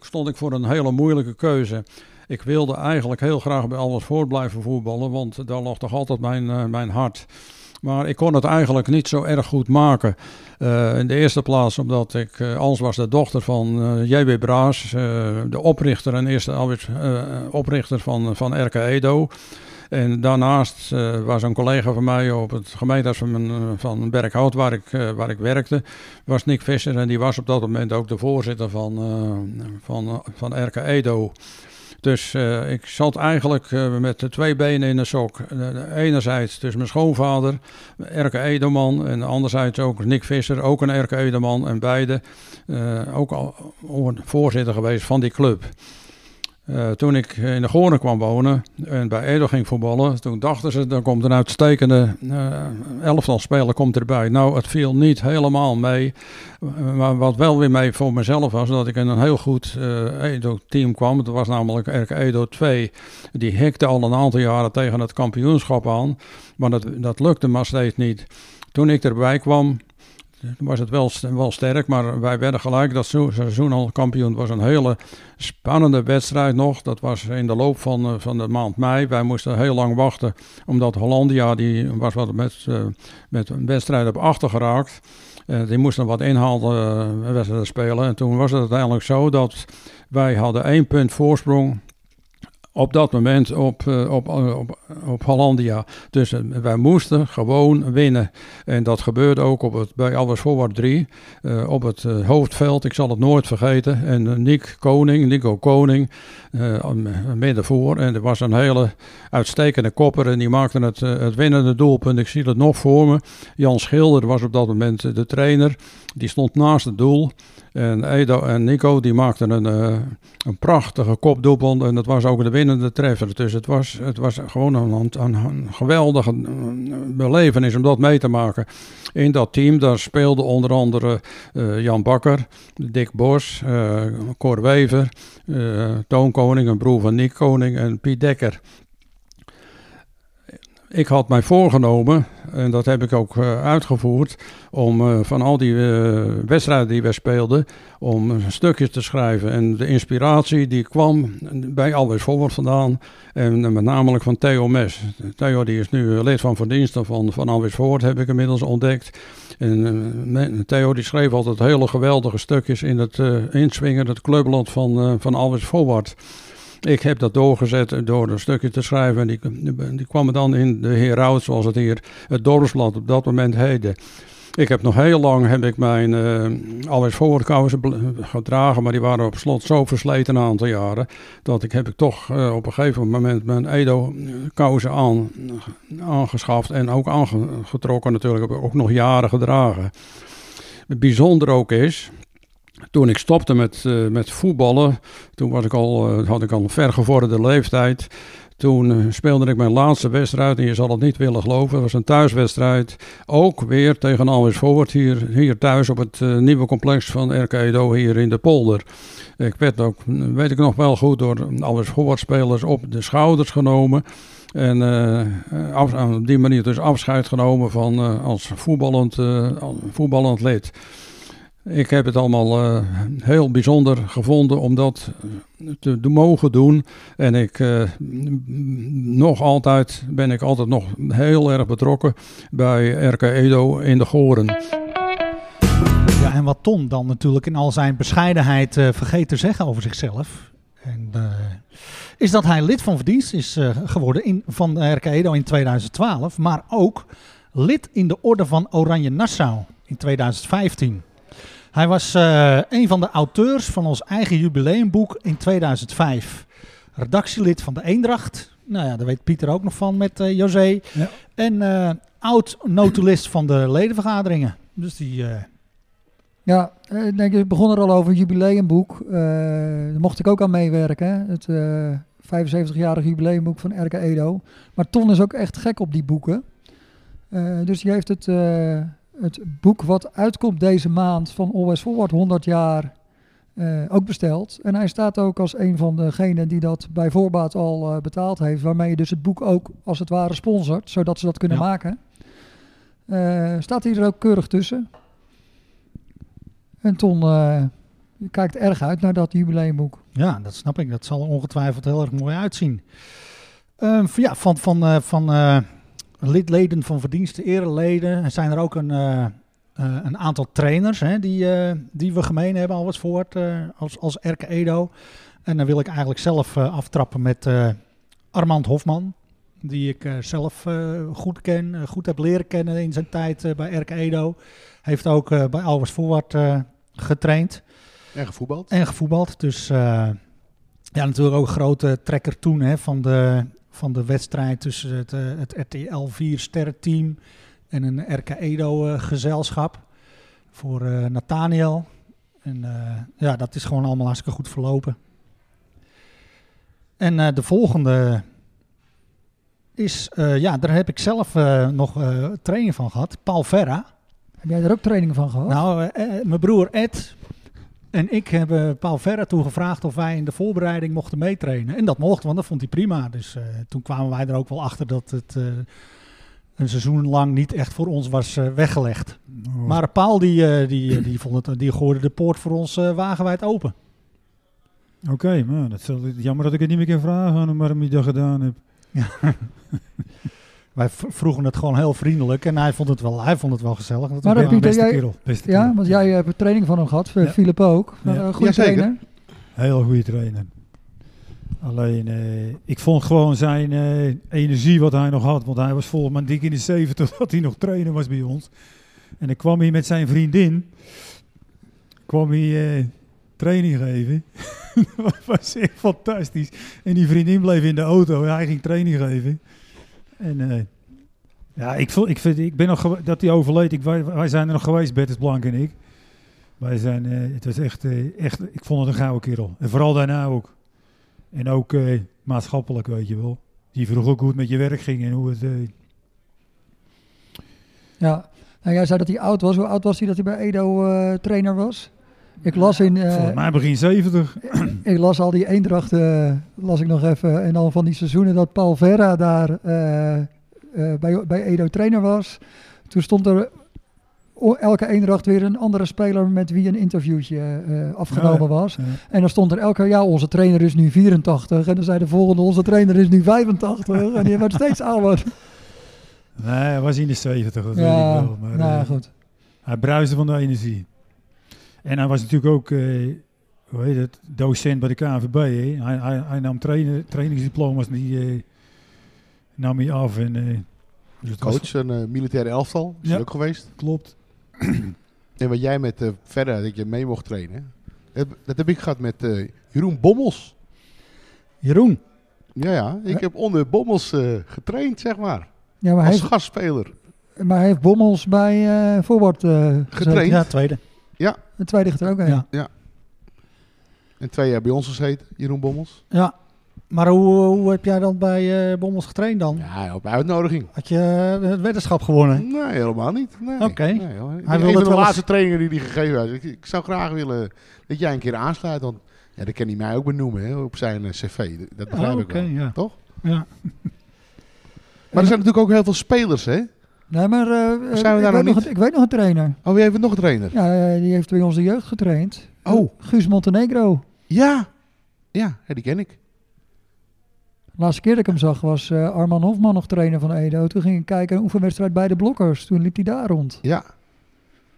stond ik voor een hele moeilijke keuze. Ik wilde eigenlijk heel graag bij Alles Voort blijven voetballen, want daar lag toch altijd mijn, mijn hart. Maar ik kon het eigenlijk niet zo erg goed maken. Eh, in de eerste plaats omdat ik, Ans was de dochter van eh, J.B. Braas, de oprichter en eerste oprichter van, van RK Edo. En daarnaast was een collega van mij op het gemeentehuis van, van Berkhout, waar ik, waar ik werkte, was Nick Visser. En die was op dat moment ook de voorzitter van, van, van RK Edo. Dus eh, ik zat eigenlijk eh, met de twee benen in de sok. Eh, enerzijds dus mijn schoonvader, RK Edelman. En anderzijds ook Nick Visser, ook een RK Edelman. En beide ook al voorzitter geweest van die club. Eh, toen ik in de Goornen kwam wonen en bij Edo ging voetballen, toen dachten ze, dan komt een uitstekende uh, elftalspeler komt erbij. Nou, het viel niet helemaal mee. Uh, maar wat wel weer mee voor mezelf was, dat ik in een heel goed Edo-team kwam. Dat was namelijk RK Edo 2. Die hikte al een aantal jaren tegen het kampioenschap aan, maar dat, dat lukte maar steeds niet. Toen ik erbij kwam, was het wel, wel sterk, maar wij werden gelijk dat seizoen al kampioen. Het was een hele spannende wedstrijd nog. Dat was in de loop van, van de maand mei. Wij moesten heel lang wachten, omdat Hollandia die was wat met, uh, met een wedstrijd op achter geraakt. Uh, die moesten wat inhaalwedstrijden uh, spelen. En toen was het uiteindelijk zo dat wij hadden één punt voorsprong op dat moment op, uh, op, op, op Hollandia. Dus uh, wij moesten gewoon winnen. En dat gebeurde ook op het, bij Albers Forward 3 uh, op het hoofdveld. Ik zal het nooit vergeten. En Nick Koning, Nico Koning, midden voor. En er was een hele uitstekende kopper en die maakte het, het winnende doelpunt. Ik zie het nog voor me. Jan Schilder was op dat moment de trainer. Die stond naast het doel. En Edo en Nico die maakten een, uh, een prachtige kopdoelpunt en dat was ook de winnende treffer. Dus het was, het was gewoon een, een, een geweldige belevenis om dat mee te maken. In dat team daar speelde onder andere uh, Jan Bakker, Dick Bos, uh, Cor Wever, Toon Koning, een broer van Nick Koning en Piet Dekker. Ik had mij voorgenomen, en dat heb ik ook uh, uitgevoerd, om uh, van al die uh, wedstrijden die wij speelden, om stukjes te schrijven. En de inspiratie die kwam bij Alweer Forward vandaan, en met name van Theo Mes. Theo die is nu lid van verdiensten van, van Alweer Forward, heb ik inmiddels ontdekt. En Theo die schreef altijd hele geweldige stukjes in het inswingen, het clubland van, van Alweer Forward. Ik heb dat doorgezet door een stukje te schrijven. En die, die, kwam dan in de Heraut, zoals het hier het dorpsblad op dat moment heette. Ik heb nog heel lang heb ik mijn uh, alles voorkousen gedragen, maar die waren op slot zo versleten een aantal jaren. Dat ik heb ik toch uh, op een gegeven moment mijn Edo kousen aan, aangeschaft en ook aangetrokken natuurlijk. Heb ik ook nog jaren gedragen. Bijzonder ook is, toen ik stopte met, uh, met voetballen, toen was ik al, uh, had ik al een vergevorderde leeftijd. Toen uh, speelde ik mijn laatste wedstrijd en je zal het niet willen geloven. Het was een thuiswedstrijd. Ook weer tegen Alweer Forward hier, hier thuis op het nieuwe complex van RK Edo hier in de polder. Ik werd ook, weet ik nog wel goed, door Forward spelers op de schouders genomen. En op die manier dus afscheid genomen van als voetballend, voetballend lid. Ik heb het allemaal uh, heel bijzonder gevonden om dat te, te mogen doen. En ik uh, nog altijd ben ik altijd nog heel erg betrokken bij RK Edo in de Goren. Ja, en wat Ton dan natuurlijk in al zijn bescheidenheid uh, vergeet te zeggen over zichzelf. En, is dat hij lid van verdienst is geworden in, van RK Edo in 2012. Maar ook lid in de orde van Oranje Nassau in 2015. Hij was eh, een van de auteurs van ons eigen jubileumboek in 2005. Redactielid van de Eendracht. Nou ja, daar weet Pieter ook nog van met eh, José. Ja. En eh, oud-notulist van de ledenvergaderingen. Dus die... Ja, ik denk, je begon er al over jubileumboek. Daar mocht ik ook aan meewerken. hè. Het eh 75-jarig jubileumboek van Erke Edo. Maar Ton is ook echt gek op die boeken. Dus die heeft het, het boek wat uitkomt deze maand van Always Forward 100 jaar eh, ook besteld. En hij staat ook als een van degenen die dat bij voorbaat al eh, betaald heeft. Waarmee je dus het boek ook als het ware sponsort, zodat ze dat kunnen Ja. maken. Eh, staat hij er ook keurig tussen. En Ton kijkt erg uit naar dat jubileumboek. Ja, dat snap ik. Dat zal er ongetwijfeld heel erg mooi uitzien. Ehm, ja, van, van, van lidleden van verdiensten, ereleden, zijn er ook een, eh, eh, een aantal trainers hè, die, eh, die we gemeen hebben al wat voort als, als Erke Edo. En dan wil ik eigenlijk zelf aftrappen met Armand Hofman. Die ik zelf goed ken, goed heb leren kennen in zijn tijd bij Erke Edo. Heeft ook bij Alwers Voorwaard getraind. En gevoetbald. En gevoetbald. Dus ja, natuurlijk ook een grote trekker toen hè, van, de, van de wedstrijd tussen het, eh, het RTL 4 sterrenteam en een RK Edo eh, gezelschap voor eh, Nathaniel. En ja, dat is gewoon allemaal hartstikke goed verlopen. En de volgende is, ja, daar heb ik zelf nog training van gehad. Paul Verra. Heb jij er ook training van gehad? Nou, mijn broer Ed en ik hebben Paul Verra toen gevraagd of wij in de voorbereiding mochten meetrainen. En dat mocht, want dat vond hij prima. Dus eh, toen kwamen wij er ook wel achter dat het eh, een seizoen lang niet echt voor ons was eh, weggelegd. Oh. Maar Paul die, eh, die, die, vond het, die gooide de poort voor ons eh, wagenwijd open. Oké, maar dat zal, jammer dat ik het niet meer kan vragen aan hem waarom hij dat gedaan heeft. Wij vroegen het gewoon heel vriendelijk en hij vond het wel, hij vond het wel gezellig. Dat Maar Pieter, beste jij- kerel. Beste Ja, kerel. want jij hebt training van hem gehad, Ja. Philip ook. Ja. Een goede trainer. Heel goede trainer. Alleen, eh, ik vond gewoon zijn eh, energie wat hij nog had. Want hij was volgens mij dik in de 70 dat hij nog trainer was bij ons. En dan kwam hij met zijn vriendin. kwam hij eh, training geven. dat was echt fantastisch. En die vriendin bleef in de auto en hij ging training geven. En eh, ja, ik, vond, ik, vind, ik ben nog dat hij overleed. Ik, wij, wij zijn er nog geweest, Bertus Blank en ik. Wij zijn, eh, het was echt, eh, echt, ik vond het een gouden kerel. En vooral daarna ook. En ook maatschappelijk, weet je wel. Die vroeg ook hoe het met je werk ging en hoe het... Ja. Nou, jij zei dat hij oud was. Hoe oud was hij dat hij bij Edo trainer was? Ik las, in, eh, volgens mij begin 70. ik las al die eendrachten, eh, las ik nog even. En dan van die seizoenen dat Paul Verra daar eh, bij, bij Edo trainer was. Toen stond er elke eendracht weer een andere speler met wie een interviewtje afgenomen ja. was. Ja. En dan stond er elke ja, onze trainer is nu 84. En dan zei de volgende, onze trainer is nu 85. en die werd steeds ouder. Nee, hij was in de 70, dat weet ja, ik wel. Maar nou, eh, goed. hij bruiste van de energie. En hij was natuurlijk ook, eh, hoe heet het, docent bij de KNVB. Hè? Hij, hij, hij nam trainen, trainingsdiploma's, die eh, nam hij af. En, eh, dus was- Coach, een militaire elftal. Is Ja. ook geweest. klopt. En wat jij met verder, dat je mee mocht trainen. Dat, dat heb ik gehad met eh, Jeroen Bommels. Jeroen, Ja, ja. Ik heb onder Bommels eh, getraind, zeg maar. Ja, maar hij, Als heeft, gastspeler. maar hij heeft Bommels bij eh eh gezeten. Getraind. ja, tweede. De tweede ligt er ook een. Ja. En twee jaar bij ons gezeten, Jeroen Bommels. Ja, maar hoe, hoe heb jij dan bij eh Bommels getraind dan? Ja, op uitnodiging. Had je eh, het weddenschap gewonnen? Nee, helemaal niet. Nee. Oké. Nee, Hij wilde de wel eens- laatste trainingen die hij gegeven heeft. Ik, ik zou graag willen dat jij een keer aansluit. Want ja, dat kan hij mij ook benoemen hè, op zijn eh, cv. Dat begrijp Oh, ik oké, wel. ja. Toch? Ja. Maar er zijn natuurlijk ook heel veel spelers, hè? Nee, maar eh, eh, Zijn we ik, daar weet nog niet? een, ik weet nog een trainer. Oh, wie heeft nog een trainer? Ja, die heeft bij onze jeugd getraind. Oh. Guus Montenegro. Ja. Ja, die ken ik. De laatste keer dat ik hem zag was eh, Arman Hofman nog trainer van Edo. Toen ging ik kijken een oefenwedstrijd bij de Blokkers. Toen liep hij daar rond. Ja.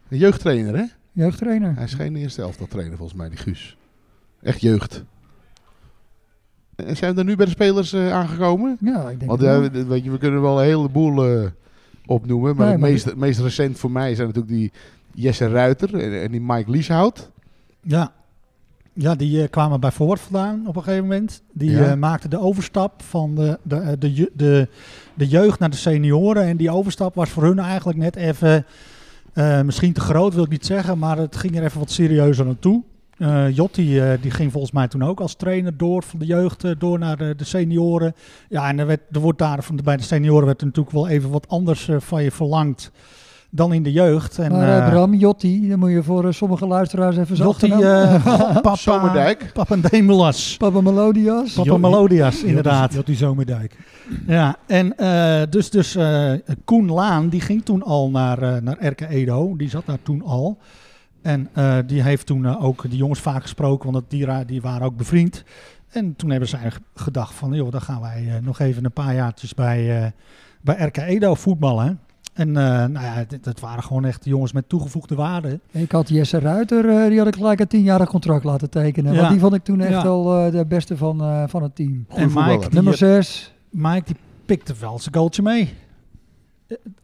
Een jeugdtrainer, hè? Jeugdtrainer. Hij is geen eerste elftal trainer volgens mij, die Guus. Echt jeugd. En zijn we er nu bij de spelers aangekomen? Ja, ik denk Want weet je, we kunnen wel een heleboel opnoemen. Maar Nee, het meest, het meest recent voor mij zijn natuurlijk die, Jesse Ruiter en, en die Mike Lieshout. Ja. Ja, die eh, kwamen bij Voort vandaan op een gegeven moment. Die Ja. eh, maakten de overstap van de, de, eh, de, de, de jeugd naar de senioren. En die overstap was voor hun eigenlijk net even, misschien te groot wil ik niet zeggen, maar het ging er even wat serieuzer naartoe. Jotti eh, die ging volgens mij toen ook als trainer door van de jeugd eh, door naar de, de senioren. Ja, en er, werd, er wordt daar van de, bij de senioren werd er natuurlijk wel even wat anders eh, van je verlangd dan in de jeugd. En, maar eh, eh, Bram, Jotti, dan moet je voor eh, sommige luisteraars even zacht Jotti, eh, Papa, Zomerdijk. Papa Demulas. Papa Melodias. Papa Melodias, inderdaad. Dat die Zomerdijk. Ja, en eh, dus, dus eh, Koen Laan, die ging toen al naar, eh naar RK Edo. Die zat daar toen al. En eh, die heeft toen eh, ook die jongens vaak gesproken, want die, die waren ook bevriend. En toen hebben zij gedacht van, joh, dan gaan wij eh, nog even een paar jaartjes bij, eh, bij RK Edo voetballen. En eh, nou ja, dat waren gewoon echt jongens met toegevoegde waarde. Ik had Jesse Ruiter, eh, die had ik gelijk een tienjarig contract laten tekenen. Ja. Want die vond ik toen echt Ja. wel eh, de beste van, eh, van het team. Goeie en voetballer. Mike, die, Nummer 6. Mike die pikte wel zijn goaltje mee.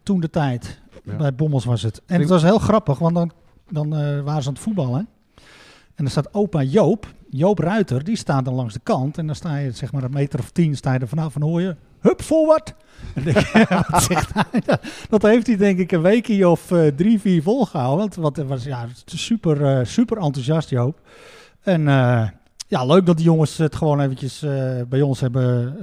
Toen de tijd. Ja. Bij Bommels was het. En Ik- het was heel grappig, want dan, dan eh, waren ze aan het voetballen. En dan staat opa Joop, Joop Ruiter, die staat dan langs de kant. En dan sta je zeg maar een meter of tien, sta je er vanaf en hoor je, hup, forward. En wat? Dat heeft hij denk ik een weekje of eh, drie, vier volgehouden. Want wat, het was ja, super, eh, super enthousiast Joop. En ja, leuk dat die jongens het gewoon eventjes bij ons hebben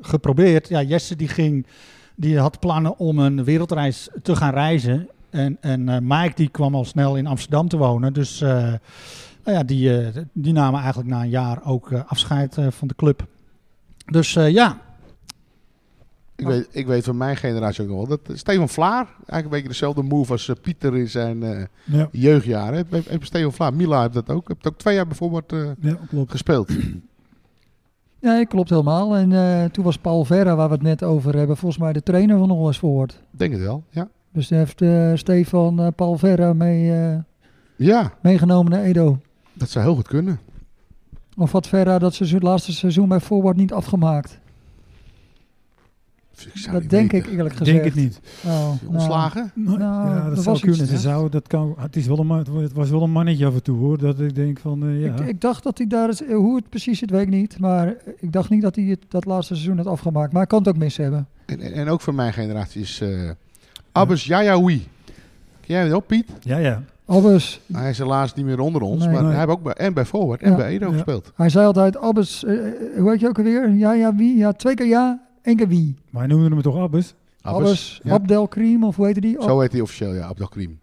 geprobeerd. Ja, Jesse die ging, die had plannen om een wereldreis te gaan reizen. En, en eh, Mike die kwam al snel in Amsterdam te wonen. Dus eh, nou ja, die, eh, die namen eigenlijk na een jaar ook afscheid eh, van de club. Dus eh, ja, Ik weet, ik weet van mijn generatie ook nog wel. Dat Steven Vlaar, eigenlijk een beetje dezelfde move als Pieter in zijn eh, Ja, jeugdjaren. Heeft, Steven Vlaar, Mila heeft dat ook. Heeft ook twee jaar bijvoorbeeld eh, ja klopt. gespeeld. Nee, klopt helemaal. En eh, toen was Paul Verra, waar we het net over hebben, volgens mij de trainer van Hollands Voort. Denk het wel, ja. Dus daar heeft eh, Stefan eh, Paul Verra mee, eh, Ja, meegenomen naar Edo. dat zou heel goed kunnen. Of had Verra dat seizoen, laatste seizoen bij Forward niet afgemaakt? Ik Dat denk weten. ik eerlijk Ik gezegd. denk het niet. Oh, nou, Ontslagen? Nou, Nou, ja, dat, zou was kunnen. iets, zou, dat kan, het, is wel een, het was wel een mannetje af en toe hoor. Dat ik denk van, eh, ja. ik, ik dacht dat hij daar, is- hoe het precies zit, weet ik niet. Maar ik dacht niet dat hij het, dat laatste seizoen had afgemaakt. Maar hij kan het ook mis hebben. En, en, en ook van mijn generatie is eh Abbas Yayaoui. Ken jij hem ook, Piet? ja, ja. Abbas, Hij is helaas niet meer onder ons, Nee. maar Nee. hij heeft ook bij, en bij Forward en Ja. bij Edo Ja. gespeeld. hij zei altijd, Abbas, eh, eh, hoe heet je ook alweer? Ja, ja, wie? Ja, twee keer ja, één keer wie. Maar hij noemde hem toch Abbas? Abbas, ja. Abdelkrim, of hoe heette die? Zo heet hij officieel, ja, Abdelkrim.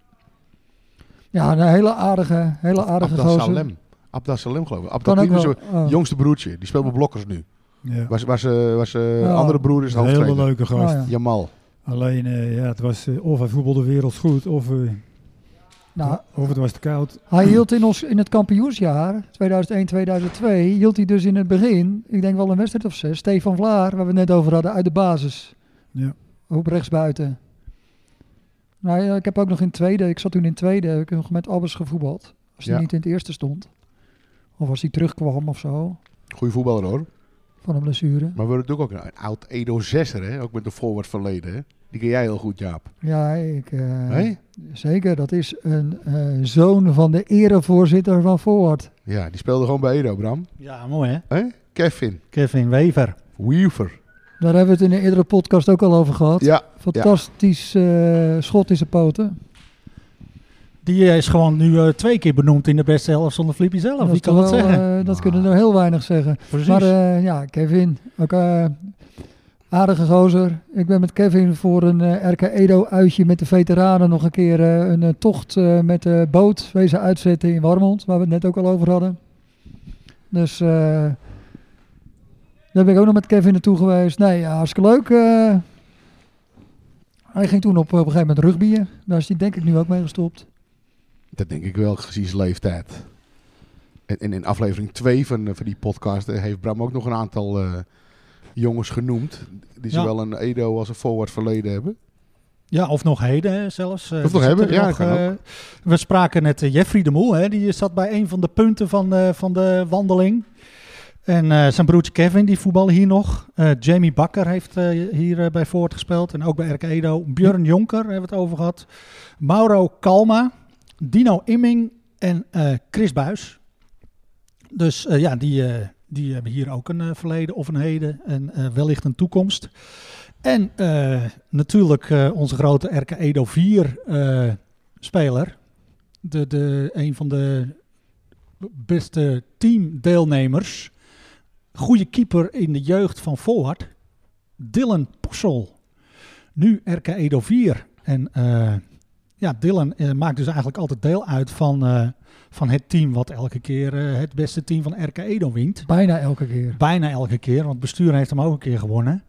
Ja, een hele aardige, hele aardige Abdel gozer. Salem. Abdel Salem geloof ik. Abdelkrim is zijn oh. jongste broertje. Die speelt bij Blokkers nu. Ja. Was, was, was Ja. andere broer is de een hele leuke gast. Oh, ja. Jamal. Alleen, eh, ja, het was eh, of hij voetbalde werelds goed, of, eh, Nou, of het was te koud. Hij hield in, ons, in het kampioensjaar, 2001, 2002, hield hij dus in het begin, ik denk wel een wedstrijd of zes, Stefan Vlaar, waar we het net over hadden, uit de basis. Ja. Op rechtsbuiten. Nou ja, ik heb ook nog in tweede, ik zat toen in tweede, heb ik nog met Abbas gevoetbald. Als hij Ja. niet in het eerste stond. Of als hij terugkwam of zo, Goeie voetballer hoor. Van een blessure. Maar we hebben natuurlijk ook een, een oud Edo 6er, hè? ook met een forward verleden. Hè? Die ken jij heel goed, Jaap. Ja, ik, eh, Nee? zeker. Dat is een eh, zoon van de erevoorzitter van Forward. Ja, die speelde gewoon bij Edo, Bram. ja mooi hè. Kevin Kevin Wever. Weaver. Daar hebben we het in een eerdere podcast ook al over gehad. Ja, Fantastisch eh, schot in zijn poten. Die is gewoon nu eh, twee keer benoemd in de beste helft zonder Flippy zelf. Dat Wie kan dat wel, zeggen? eh, dat kunnen er heel weinig zeggen. Precies. Maar eh, ja, Kevin, ook eh, aardige gozer. Ik ben met Kevin voor een eh, RK Edo uitje met de veteranen nog een keer eh, een tocht eh, met de boot wezen uitzetten in Warmond, waar we het net ook al over hadden. Dus eh, daar ben ik ook nog met Kevin naartoe geweest. Nee, ja, hartstikke leuk. eh. hij ging toen op, op een gegeven moment rugbyen. Daar is hij denk ik nu ook mee gestopt. Dat denk ik wel, gezien zijn leeftijd. En, en in aflevering 2 van, eh, van die podcast eh, heeft Bram ook nog een aantal eh, jongens genoemd. Die Ja. zowel een Edo als een forward verleden hebben. Ja, of nog heden zelfs. Of nog hebben, ja, nog, we spraken net Jeffrey de Moel, hè, die zat bij een van de punten van, van de wandeling. En zijn broertje Kevin, die voetballen hier nog. Jamie Bakker heeft hier bij Voort gespeeld en ook bij RK Edo. Björn Jonker hebben we het over gehad. Mauro Kalma, Dino Imming en eh, Chris Buis. Dus eh, ja, die, eh, die hebben hier ook een verleden of een heden en wellicht een toekomst. En natuurlijk onze grote RK Edo 4 eh, speler. De, de, een van de beste teamdeelnemers. Goede keeper in de jeugd van Voorhard. Dylan Possel. Nu RK Edo 4. En ja, Dylan eh, maakt dus eigenlijk altijd deel uit van, eh, van het team wat elke keer eh, het beste team van RK Edo wint. Bijna elke keer. Bijna elke keer, want het bestuur heeft hem ook een keer gewonnen.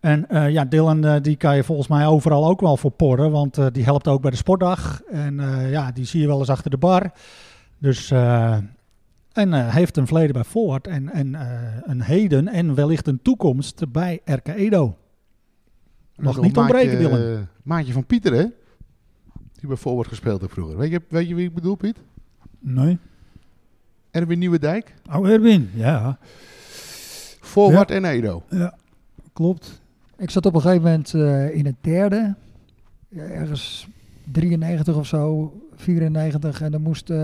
En eh, ja, Dylan die kan je volgens mij overal ook wel voor porren, want eh, die helpt ook bij de sportdag. En eh, ja, die zie je wel eens achter de bar. Dus, eh, en eh, heeft een verleden bij Forward en, en eh, een heden en wellicht een toekomst bij RK Edo. Mag Nog niet ontbreken, Dylan. maatje van Pieter, hè? Die bij Forward gespeeld heeft vroeger. Weet je, weet je wie ik bedoel, Piet? Nee. Erwin Nieuwendijk. Oh, Erwin. Ja, Forward en Edo. klopt. Ik zat op een gegeven moment eh, in het derde. Ja, ergens 93 of zo, 94. En dan moest, eh,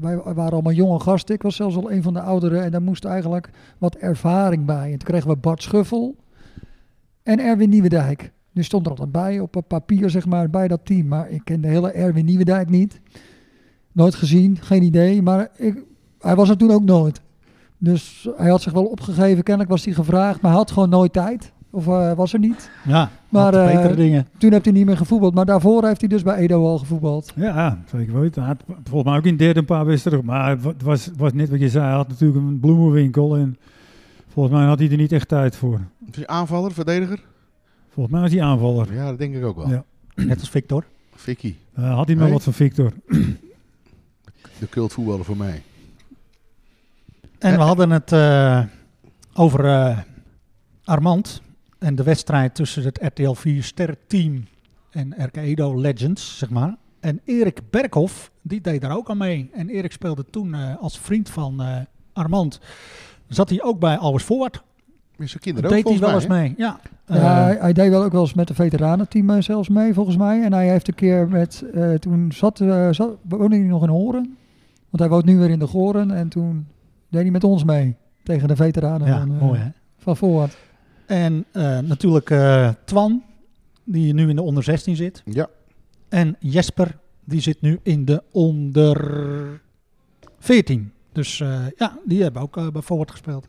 wij waren allemaal jonge gasten. Ik was zelfs al een van de ouderen. En daar moest eigenlijk wat ervaring bij. En toen kregen we Bart Schuffel en Erwin Nieuwendijk. Nu stond er altijd bij op papier, zeg maar, bij dat team. Maar ik ken de hele Erwin Nieuwendijk niet. Nooit gezien, geen idee. Maar ik, hij was er toen ook nooit. Dus hij had zich wel opgegeven. Kennelijk was hij gevraagd, maar hij had gewoon nooit tijd. Of eh, was er niet. Ja, Maar, eh, betere dingen. Toen heeft hij niet meer gevoetbald. Maar daarvoor heeft hij dus bij Edo al gevoetbald. Ja, zeker weten. Hij had volgens mij ook in derde een paar wedstrijden. Maar het was, was net wat je zei. Hij had natuurlijk een bloemenwinkel. En volgens mij had hij er niet echt tijd voor. Aanvaller, verdediger? Volgens mij was hij aanvaller. Ja, dat denk ik ook wel. Ja. Net als Victor. Vicky, Eh, had hij nog Nee? wat van Victor. de cultvoetballer voor mij. En we hadden het eh, over eh, Armand en de wedstrijd tussen het RTL 4 sterrenteam en RK Edo Legends, zeg maar. En Erik Berghoff, die deed daar ook aan mee. En Erik speelde toen eh, als vriend van eh, Armand. Zat hij ook bij Alwers Forward. Met zijn kinderen deed ook hij wel eens mee. Ja, Ja, Eh, hij, hij deed wel ook wel eens met de veteranenteam eh, zelfs mee, volgens mij. En hij heeft een keer met... eh, toen zat, eh, zat, woonde hij nog in Horen. Want hij woont nu weer in de Goren. En toen deed hij met ons mee. Tegen de veteranen ja, van, eh, mooi hè. van. En eh, natuurlijk eh, Twan, die nu in de onder 16 zit. Ja, En Jesper, die zit nu in de onder 14. Dus eh, ja, die hebben ook bij Forward gespeeld.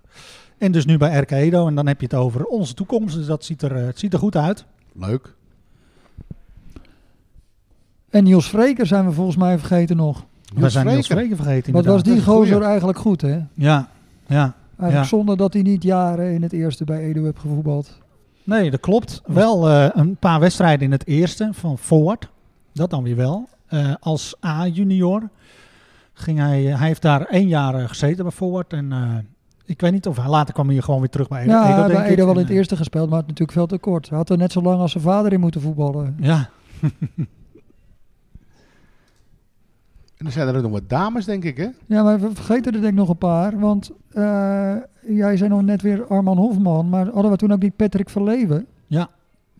En dus nu bij RK Edo. En dan heb je het over onze toekomst. Dus dat ziet er, eh, het ziet er goed uit. leuk. En Niels Vreker zijn we volgens mij vergeten nog. We Niels zijn Niels Vreker. Vreken vergeten Wat was inderdaad. die goeie. gozer eigenlijk goed, hè? Ja, ja. Eigenlijk Ja. zonder dat hij niet jaren in het eerste bij Edo heeft gevoetbald. Nee, dat klopt. Wel eh, een paar wedstrijden in het eerste van Forward. Dat dan weer wel. Eh, als A-junior ging hij... hij heeft daar één jaar gezeten bij Forward. En eh, ik weet niet of hij later kwam hij gewoon weer terug bij Edo. Ja, Edo, denk bij ik. Edo wel in het eerste gespeeld, maar het natuurlijk veel te kort. Hij had er net zo lang als zijn vader in moeten voetballen. Ja, En er zijn er ook nog wat dames, denk ik, hè? Ja, maar we vergeten er denk ik nog een paar. Want eh, jij zei nog net weer Arman Hofman, maar hadden we toen ook die Patrick Verleven? Ja.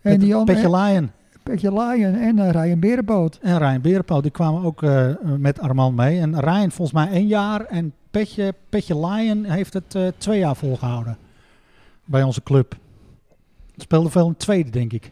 En Pet- die andere Petje Lion. Petje Lion en uh, Ryan Berenboot. En Ryan Berenpoot, die kwamen ook eh, met Armand mee. En Ryan volgens mij één jaar. En Petje, Petje Lion heeft het eh, twee jaar volgehouden. Bij onze club. Speelde veel in het tweede, denk ik.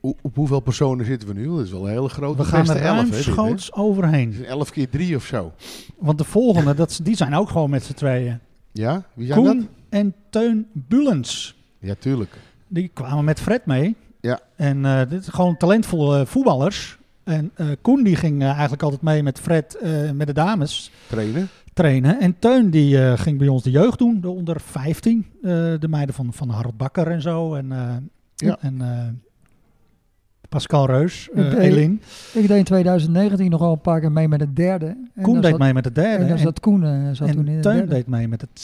Op hoeveel personen zitten we nu? Dat is wel een hele grote We gaan er elf, ruimschoots overheen. Is 11 keer 3 of zo. Want de volgende, dat, die zijn ook gewoon met z'n tweeën. Ja, wie zijn Koen dat? en Teun Bulens. Ja, tuurlijk. Die kwamen met Fred mee. Ja. En eh, dit is gewoon talentvolle voetballers. En eh, Koen die ging eh, eigenlijk altijd mee met Fred eh, met de dames Trainen. trainen. En Teun die eh, ging bij ons de jeugd doen, de onder 15. eh, de meiden van, van Harold Bakker en zo. En, eh, Ja. en eh, Pascal Reus, eh Ik deed- Elin. Ik deed in 2019 nog al een paar keer mee met het derde. En Koen deed zat- mee met de derde. En dan zat Koen eh, zat en toen in het Teun derde. deed mee met het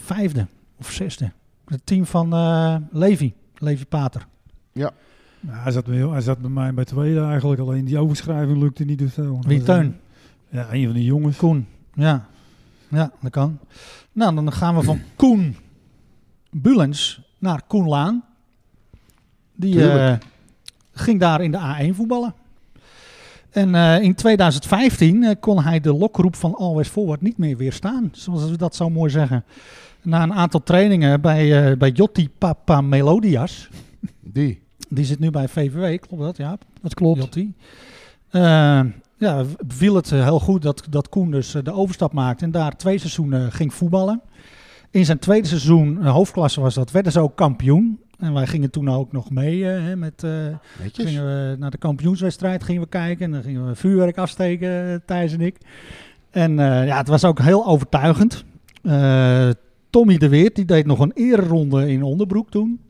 vijfde of zesde. Het team van eh Levi, Levi Pater. Ja, hij, zat bij, hij zat bij mij bij tweede eigenlijk. Alleen die overschrijving lukte niet. Dus zo. Wie, Teun? Ja, een van die jongens. Koen, ja. Ja, dat kan. Nou, dan gaan we van Koen Bulens naar Koen Laan. Die eh, ging daar in de A1 voetballen. En eh, in 2015 eh, kon hij de lokroep van Always Forward niet meer weerstaan, zoals we dat zo mooi zeggen. Na een aantal trainingen bij, eh bij Jotti Papa Melodias, Die. Die zit nu bij VVW, klopt dat? Ja, Dat klopt. Eh, ja, beviel het eh, heel goed dat, dat Koen dus eh, de overstap maakte en daar twee seizoenen ging voetballen. In zijn tweede seizoen, hoofdklasse was dat, werden ze ook kampioen. En wij gingen toen ook nog mee hè, met... Netjes. gingen we naar de kampioenswedstrijd gingen we kijken. En dan gingen we vuurwerk afsteken, Thijs en ik. En ja, het was ook heel overtuigend. Tommy de Weert, die deed nog een ereronde in onderbroek toen.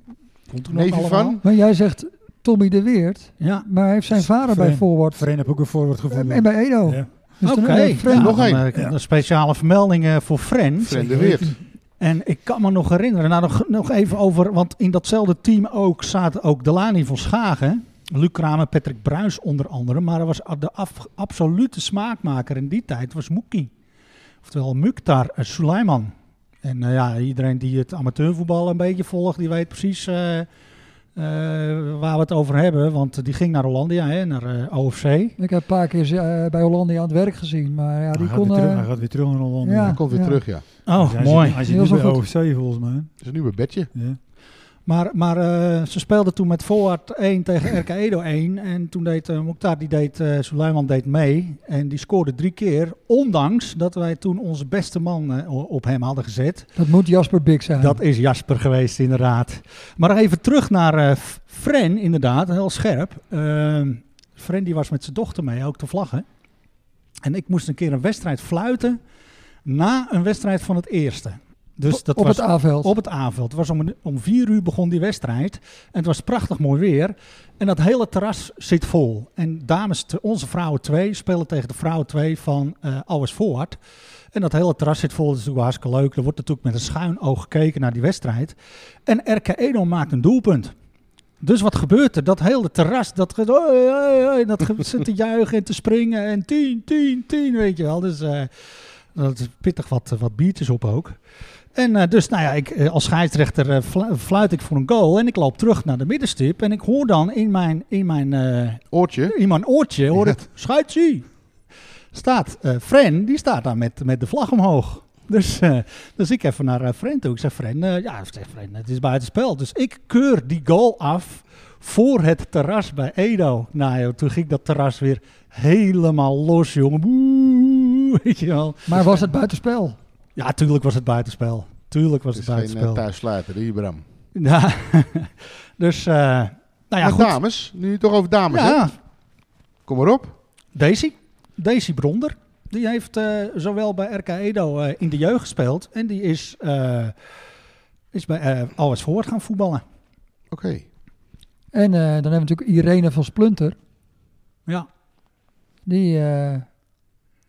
Komt toen nog Neefje allemaal. van? Maar jij zegt Tommy de Weert, Ja, maar hij heeft zijn vader bij Forward Fren heb ook een voorwoord gevonden. en bij Edo. Ja. Dus oké. Ja, Nog één. eh, Ja. Een speciale vermelding voor Fren. Fren de Weert. En ik kan me nog herinneren, nou nog, nog even over, want in datzelfde team ook zaten ook Delani van Schagen, Luc Kramer, Patrick Bruis onder andere, maar er was de af- absolute smaakmaker in die tijd was Moekie. Oftewel Mukhtar Suleiman. En eh, ja, iedereen die het amateurvoetbal een beetje volgt, die weet precies eh, eh, waar we het over hebben. Want die ging naar Hollandia, hè, naar OFC. Ik heb een paar keer bij Hollandia aan het werk gezien, maar ja, die hij, gaat kon... weer terug, eh, hij gaat weer terug naar Holland. ja. Hij komt weer Ja. terug, ja. Oh, hij mooi. Zit, hij zit nu bij goed. OFC volgens mij. Dat is een nieuwe bedje. Ja. Maar, maar eh, ze speelden toen met Forward 1 tegen RK Edo 1. En toen deed uh, Mokhtar, die deed, uh, Suleiman deed mee. En die scoorde drie keer. Ondanks dat wij toen onze beste man op hem hadden gezet. Dat moet Jasper Bik zijn. Dat is Jasper geweest, inderdaad. Maar even terug naar Fren, inderdaad. Heel scherp. Uh, Fren die was met zijn dochter mee, ook te vlaggen. En ik moest een keer een wedstrijd fluiten. Na een wedstrijd van het eerste. Dus dat op was het A-veld. Op het A-veld. Het was om, om vier uur begon die wedstrijd. En het was prachtig mooi weer. En dat hele terras zit vol. En dames, onze vrouwen 2 spelen tegen de vrouwen 2 van uh, Always Forward. En dat hele terras zit vol. Dat is natuurlijk hartstikke leuk. Er wordt natuurlijk met een schuin oog gekeken naar die wedstrijd. En RK Edo maakt een doelpunt. Dus wat gebeurt er? Dat hele terras, dat, oh, oh, oh, dat zit te juichen en te springen. En 10, 10, 10, weet je wel. Dus uh, dat is pittig wat, wat biertjes op ook. En uh, dus, nou ja, ik, uh, als scheidsrechter uh, fluit ik voor een goal en ik loop terug naar de middenstip. En ik hoor dan in mijn, in mijn, eh, oortje, in mijn oortje hoor ik, scheidsie. Staat, Fren, die staat daar met, met de vlag omhoog. Dus, dus ik even naar Fren toe. Ik zeg, Fren, ja, zeg, Fren, het is buitenspel. Dus ik keur die goal af voor het terras bij Edo. Nou joh, toen ging dat terras weer helemaal los, jongen. Boe, weet je wel. Maar was het buitenspel? Ja, tuurlijk was het buitenspel. Tuurlijk was het, het buitenspel. Geen, uh, thuissluiter, die Bram. Ja, dus, uh, nou ja, goed. dames, nu toch over dames, ja. Kom maar op. Daisy, Daisy Bronder, die heeft uh, zowel bij RK Edo uh, in de jeugd gespeeld en die is, uh, is bij uh, Always Voort gaan voetballen. Oké. Okay. En dan hebben we natuurlijk Irene van Splunter. Ja. Die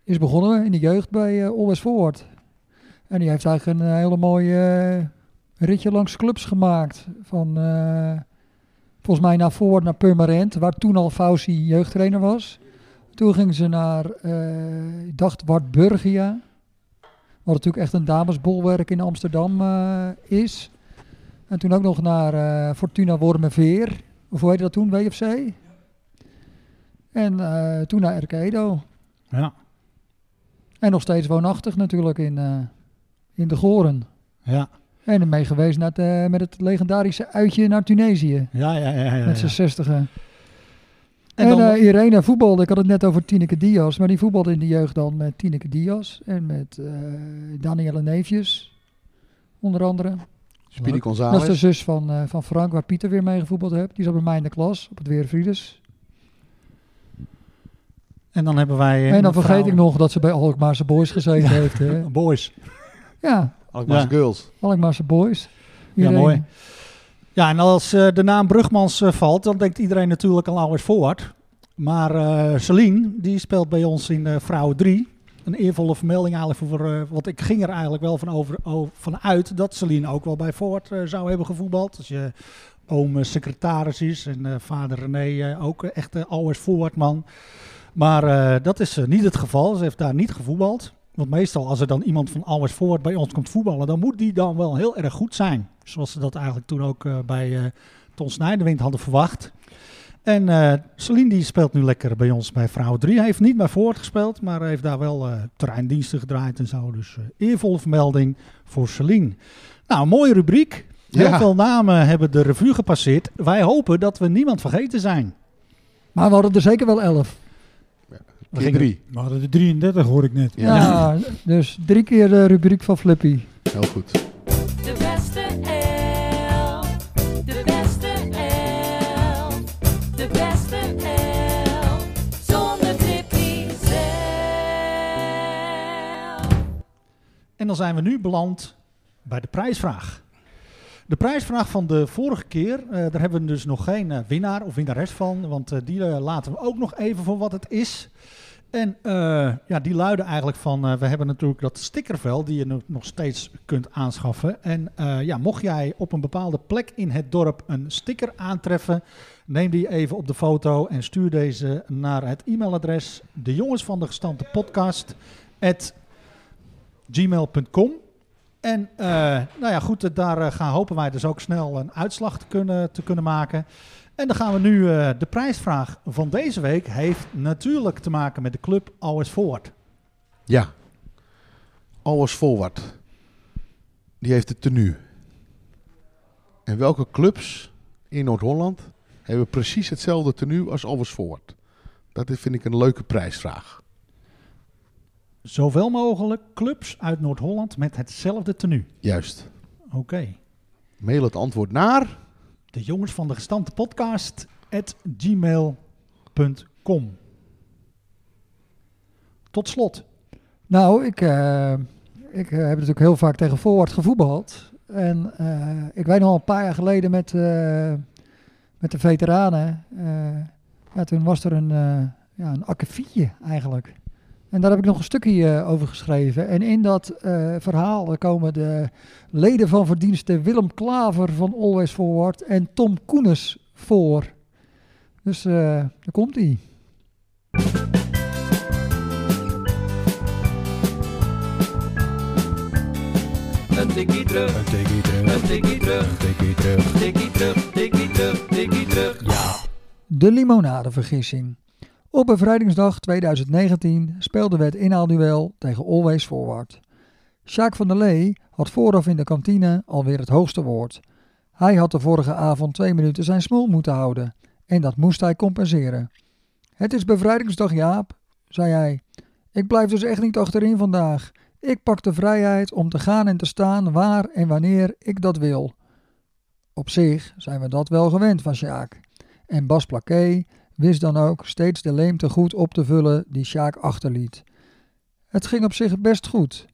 is begonnen in de jeugd bij uh, Always Forward. En die heeft eigenlijk een hele mooie uh, ritje langs clubs gemaakt. Van uh, volgens mij naar Forward naar Purmerend, waar toen al Fauci jeugdtrainer was. Toen ging ze naar, uh, ik dacht, Wartburgia. Wat natuurlijk echt een damesbolwerk in Amsterdam uh, is. En toen ook nog naar Fortuna Wormerveer. Of hoe heette dat toen, WFC? En toen naar Erkedo. Ja. En nog steeds woonachtig natuurlijk in, in de Goren. Ja. En ermee geweest naar het, met het legendarische uitje naar Tunesië. Ja, ja, ja. ja, ja. Met z'n zestigen. En, en dan, uh, Irene voetbalde, ik had het net over Tineke Diaz, maar die voetbalde in de jeugd dan met Tineke Diaz en met uh, Danielle Neefjes, onder andere. Speedy González. Dat is de zus van, uh, van Frank, waar Pieter weer mee gevoetbald heeft. Die zat bij mij in de klas, op het Weervrides. En dan hebben wij... En dan vergeet vrouw... ik nog dat ze bij Alkmaarse Boys gezeten ja, heeft. Hè? boys. Ja. Alkmaarse ja. Girls. Alkmaarse Boys. Iedereen. Ja, mooi. Ja, en als uh, de naam Brugmans uh, valt, dan denkt iedereen natuurlijk al Always Forward. Maar uh, Celine, die speelt bij ons in uh, Vrouwen 3. Een eervolle vermelding eigenlijk voor, uh, want ik ging er eigenlijk wel van, over, over, van uit dat Celine ook wel bij Forward zou hebben gevoetbald. Als je oom secretaris is en vader René ook echt Always Forward man. Maar dat is niet het geval, ze heeft daar niet gevoetbald. Want meestal als er dan iemand van Forward bij ons komt voetballen, dan moet die dan wel heel erg goed zijn. Zoals ze dat eigenlijk toen ook uh, bij uh, Ton Snijderwind hadden verwacht. En eh Celine die speelt nu lekker bij ons bij Vrouw 3. Hij heeft niet bij Voort gespeeld, maar heeft daar wel eh, terreindiensten gedraaid en zo. Dus eh, eervolle vermelding voor Celine. Nou, een mooie rubriek. Heel Ja. veel namen hebben de revue gepasseerd. Wij hopen dat we niemand vergeten zijn. Maar we hadden er zeker wel elf. We gingen- drie. We hadden de 33, hoor ik net. Ja. Ja, dus drie keer de rubriek van Flippy. Heel goed. De beste elf. De beste elf. De beste elf. Zonder zelf. En dan zijn we nu beland bij de prijsvraag. De prijsvraag van de vorige keer, eh, daar hebben we dus nog geen eh, winnaar of winnares van, want eh, die laten we ook nog even voor wat het is. En eh, ja, die luiden eigenlijk van, eh, we hebben natuurlijk dat stickervel die je nog- steeds kunt aanschaffen. En eh, ja, mocht jij op een bepaalde plek in het dorp een sticker aantreffen, neem die even op de foto en stuur deze naar het e-mailadres de jongens van de gestampte podcast gmail.com. En nou ja, goed, daar gaan, hopen wij dus ook snel een uitslag te kunnen, te kunnen maken. En dan gaan we nu, eh, de prijsvraag van deze week heeft natuurlijk te maken met de club Always Forward. Ja. Always Forward. Die heeft het tenue. En welke clubs in Noord-Holland hebben precies hetzelfde tenue als Always Forward? Dat vind ik een leuke prijsvraag. Zoveel mogelijk clubs uit Noord-Holland met hetzelfde tenue. Juist. Oké. Mail het antwoord naar. De jongens van de gestampte podcast at gmail.com. Tot slot. Nou, ik, eh, ik eh, heb natuurlijk heel vaak tegen Forward gevoetbald. En eh, ik weet nog al een paar jaar geleden met, met de veteranen. ja, toen was er een, ja, een akkefietje eigenlijk. En daar heb ik nog een stukje eh, over geschreven. En in dat eh, verhaal komen de leden van verdiensten Willem Klaver van Always Forward en Tom Koenes voor. Dus eh, daar komt hij. Een tikkie terug, Een tikkie terug, een tikkie terug, tikkie terug. tikkie terug, tikkie terug, tikkie terug. Ja. De limonadevergissing. Op bevrijdingsdag 2019 speelden we het inhaalduel tegen Always Forward. Sjaak van der Lee had vooraf in de kantine alweer het hoogste woord. Hij had de vorige avond twee minuten zijn smoel moeten houden en dat moest hij compenseren. Het is bevrijdingsdag Jaap, zei hij. Ik blijf dus echt niet achterin vandaag. Ik pak de vrijheid om te gaan en te staan waar en wanneer ik dat wil. Op zich zijn we dat wel gewend van Sjaak. En Bas Plaqué wist dan ook steeds de leemte goed op te vullen die Sjaak achterliet. Het ging op zich best goed.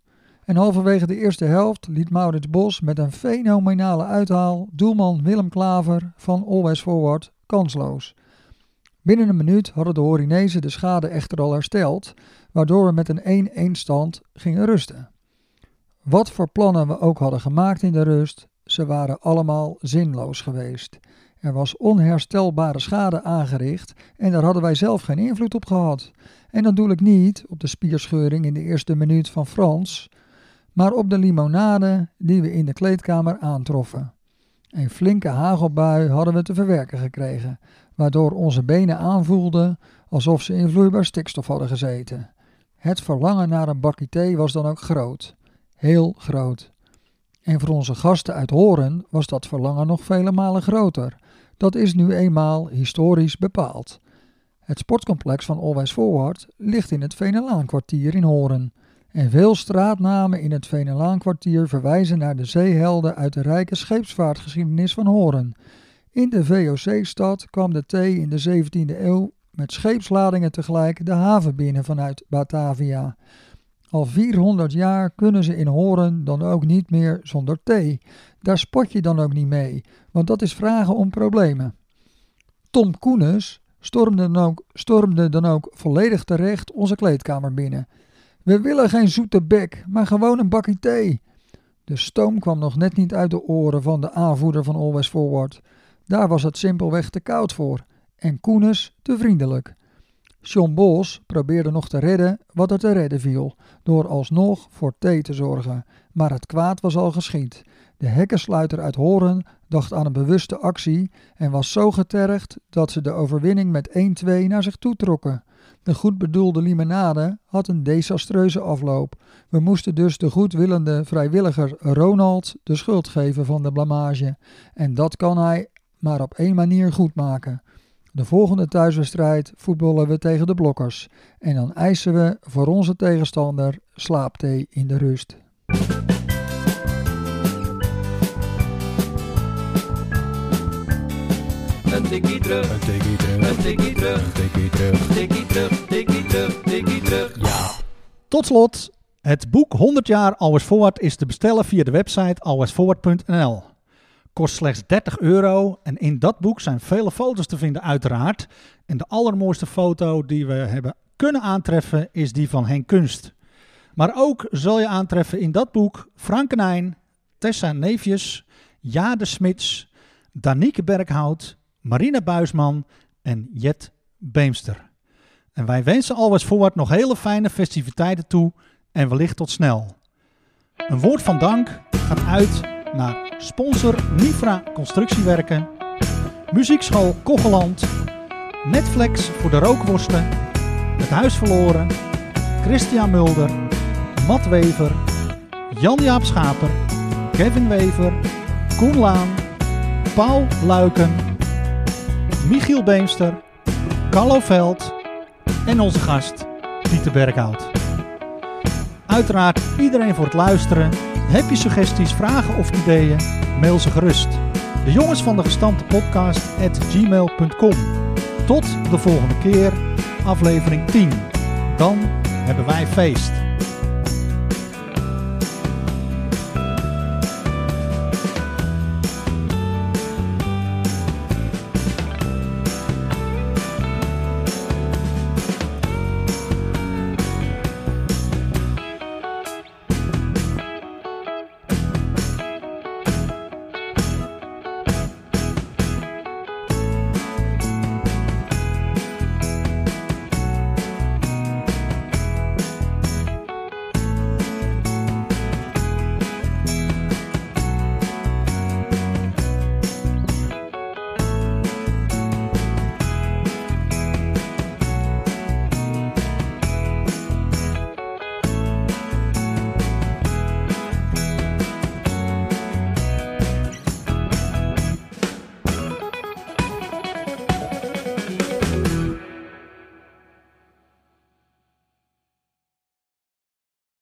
En halverwege de eerste helft liet Maurits Bos met een fenomenale uithaal doelman Willem Klaver van Always Forward kansloos. Binnen een minuut hadden de Horinezen de schade echter al hersteld, waardoor we met een 1-1 stand gingen rusten. Wat voor plannen we ook hadden gemaakt in de rust, ze waren allemaal zinloos geweest. Er was onherstelbare schade aangericht en daar hadden wij zelf geen invloed op gehad. En dan doe ik niet op de spierscheuring in de eerste minuut van Frans, maar op de limonade die we in de kleedkamer aantroffen. Een flinke hagelbui hadden we te verwerken gekregen, waardoor onze benen aanvoelden alsof ze in vloeibaar stikstof hadden gezeten. Het verlangen naar een bakje thee was dan ook groot, heel groot. En voor onze gasten uit Horen was dat verlangen nog vele malen groter. Dat is nu eenmaal historisch bepaald. Het sportcomplex van Always Forward ligt in het Venelaankwartier in Horen. En veel straatnamen in het Venelaankwartier verwijzen naar de zeehelden uit de rijke scheepsvaartgeschiedenis van Horen. In de VOC-stad kwam de thee in de 17e eeuw met scheepsladingen tegelijk de haven binnen vanuit Batavia. Al 400 jaar kunnen ze in Horen dan ook niet meer zonder thee. Daar spot je dan ook niet mee, want dat is vragen om problemen. Tom Koenes stormde dan ook, stormde dan ook volledig terecht onze kleedkamer binnen. We willen geen zoete bek, maar gewoon een bakje thee. De stoom kwam nog net niet uit de oren van de aanvoerder van Always Forward. Daar was het simpelweg te koud voor. En Koenes te vriendelijk. John Bos probeerde nog te redden wat er te redden viel, door alsnog voor thee te zorgen. Maar het kwaad was al geschied. De hekkensluiter uit Horen dacht aan een bewuste actie en was zo getergd dat ze de overwinning met 1-2 naar zich toe trokken. De goed bedoelde limonade had een desastreuze afloop. We moesten dus de goedwillende vrijwilliger Ronald de schuld geven van de blamage. En dat kan hij maar op één manier goed maken. De volgende thuiswedstrijd voetballen we tegen de blokkers. En dan eisen we voor onze tegenstander slaapthee in de rust. Een tikkie terug, Een tikkie terug, een tikkie terug, een tikkie terug. tikkie terug, tikkie terug, tikkie terug. Ja. Tot slot, het boek 100 jaar Always Forward is te bestellen via de website alwaysforward.nl. Kost slechts 30 euro en in dat boek zijn vele foto's te vinden uiteraard. En de allermooiste foto die we hebben kunnen aantreffen is die van Henk Kunst. Maar ook zul je aantreffen in dat boek Frank Nijn, Tessa Neefjes, Jade Smits, Danieke Berghout, Marina Buisman en Jet Beemster. En wij wensen Always Forward nog hele fijne festiviteiten toe en wellicht tot snel. Een woord van dank gaat uit naar sponsor Nifra Constructiewerken, Muziekschool Kogeland, Netflix voor de rookworsten, Het Huis Verloren, Christian Mulder, Matt Wever, Jan-Jaap Schaper, Kevin Wever, Koen Laan, Paul Luiken, Michiel Beemster, Carlo Veld en onze gast Pieter Berghout. Uiteraard iedereen voor het luisteren. Heb je suggesties, vragen of ideeën? Mail ze gerust. De jongens van de gestampte podcast at gmail.com. Tot de volgende keer, aflevering 10. Dan hebben wij feest.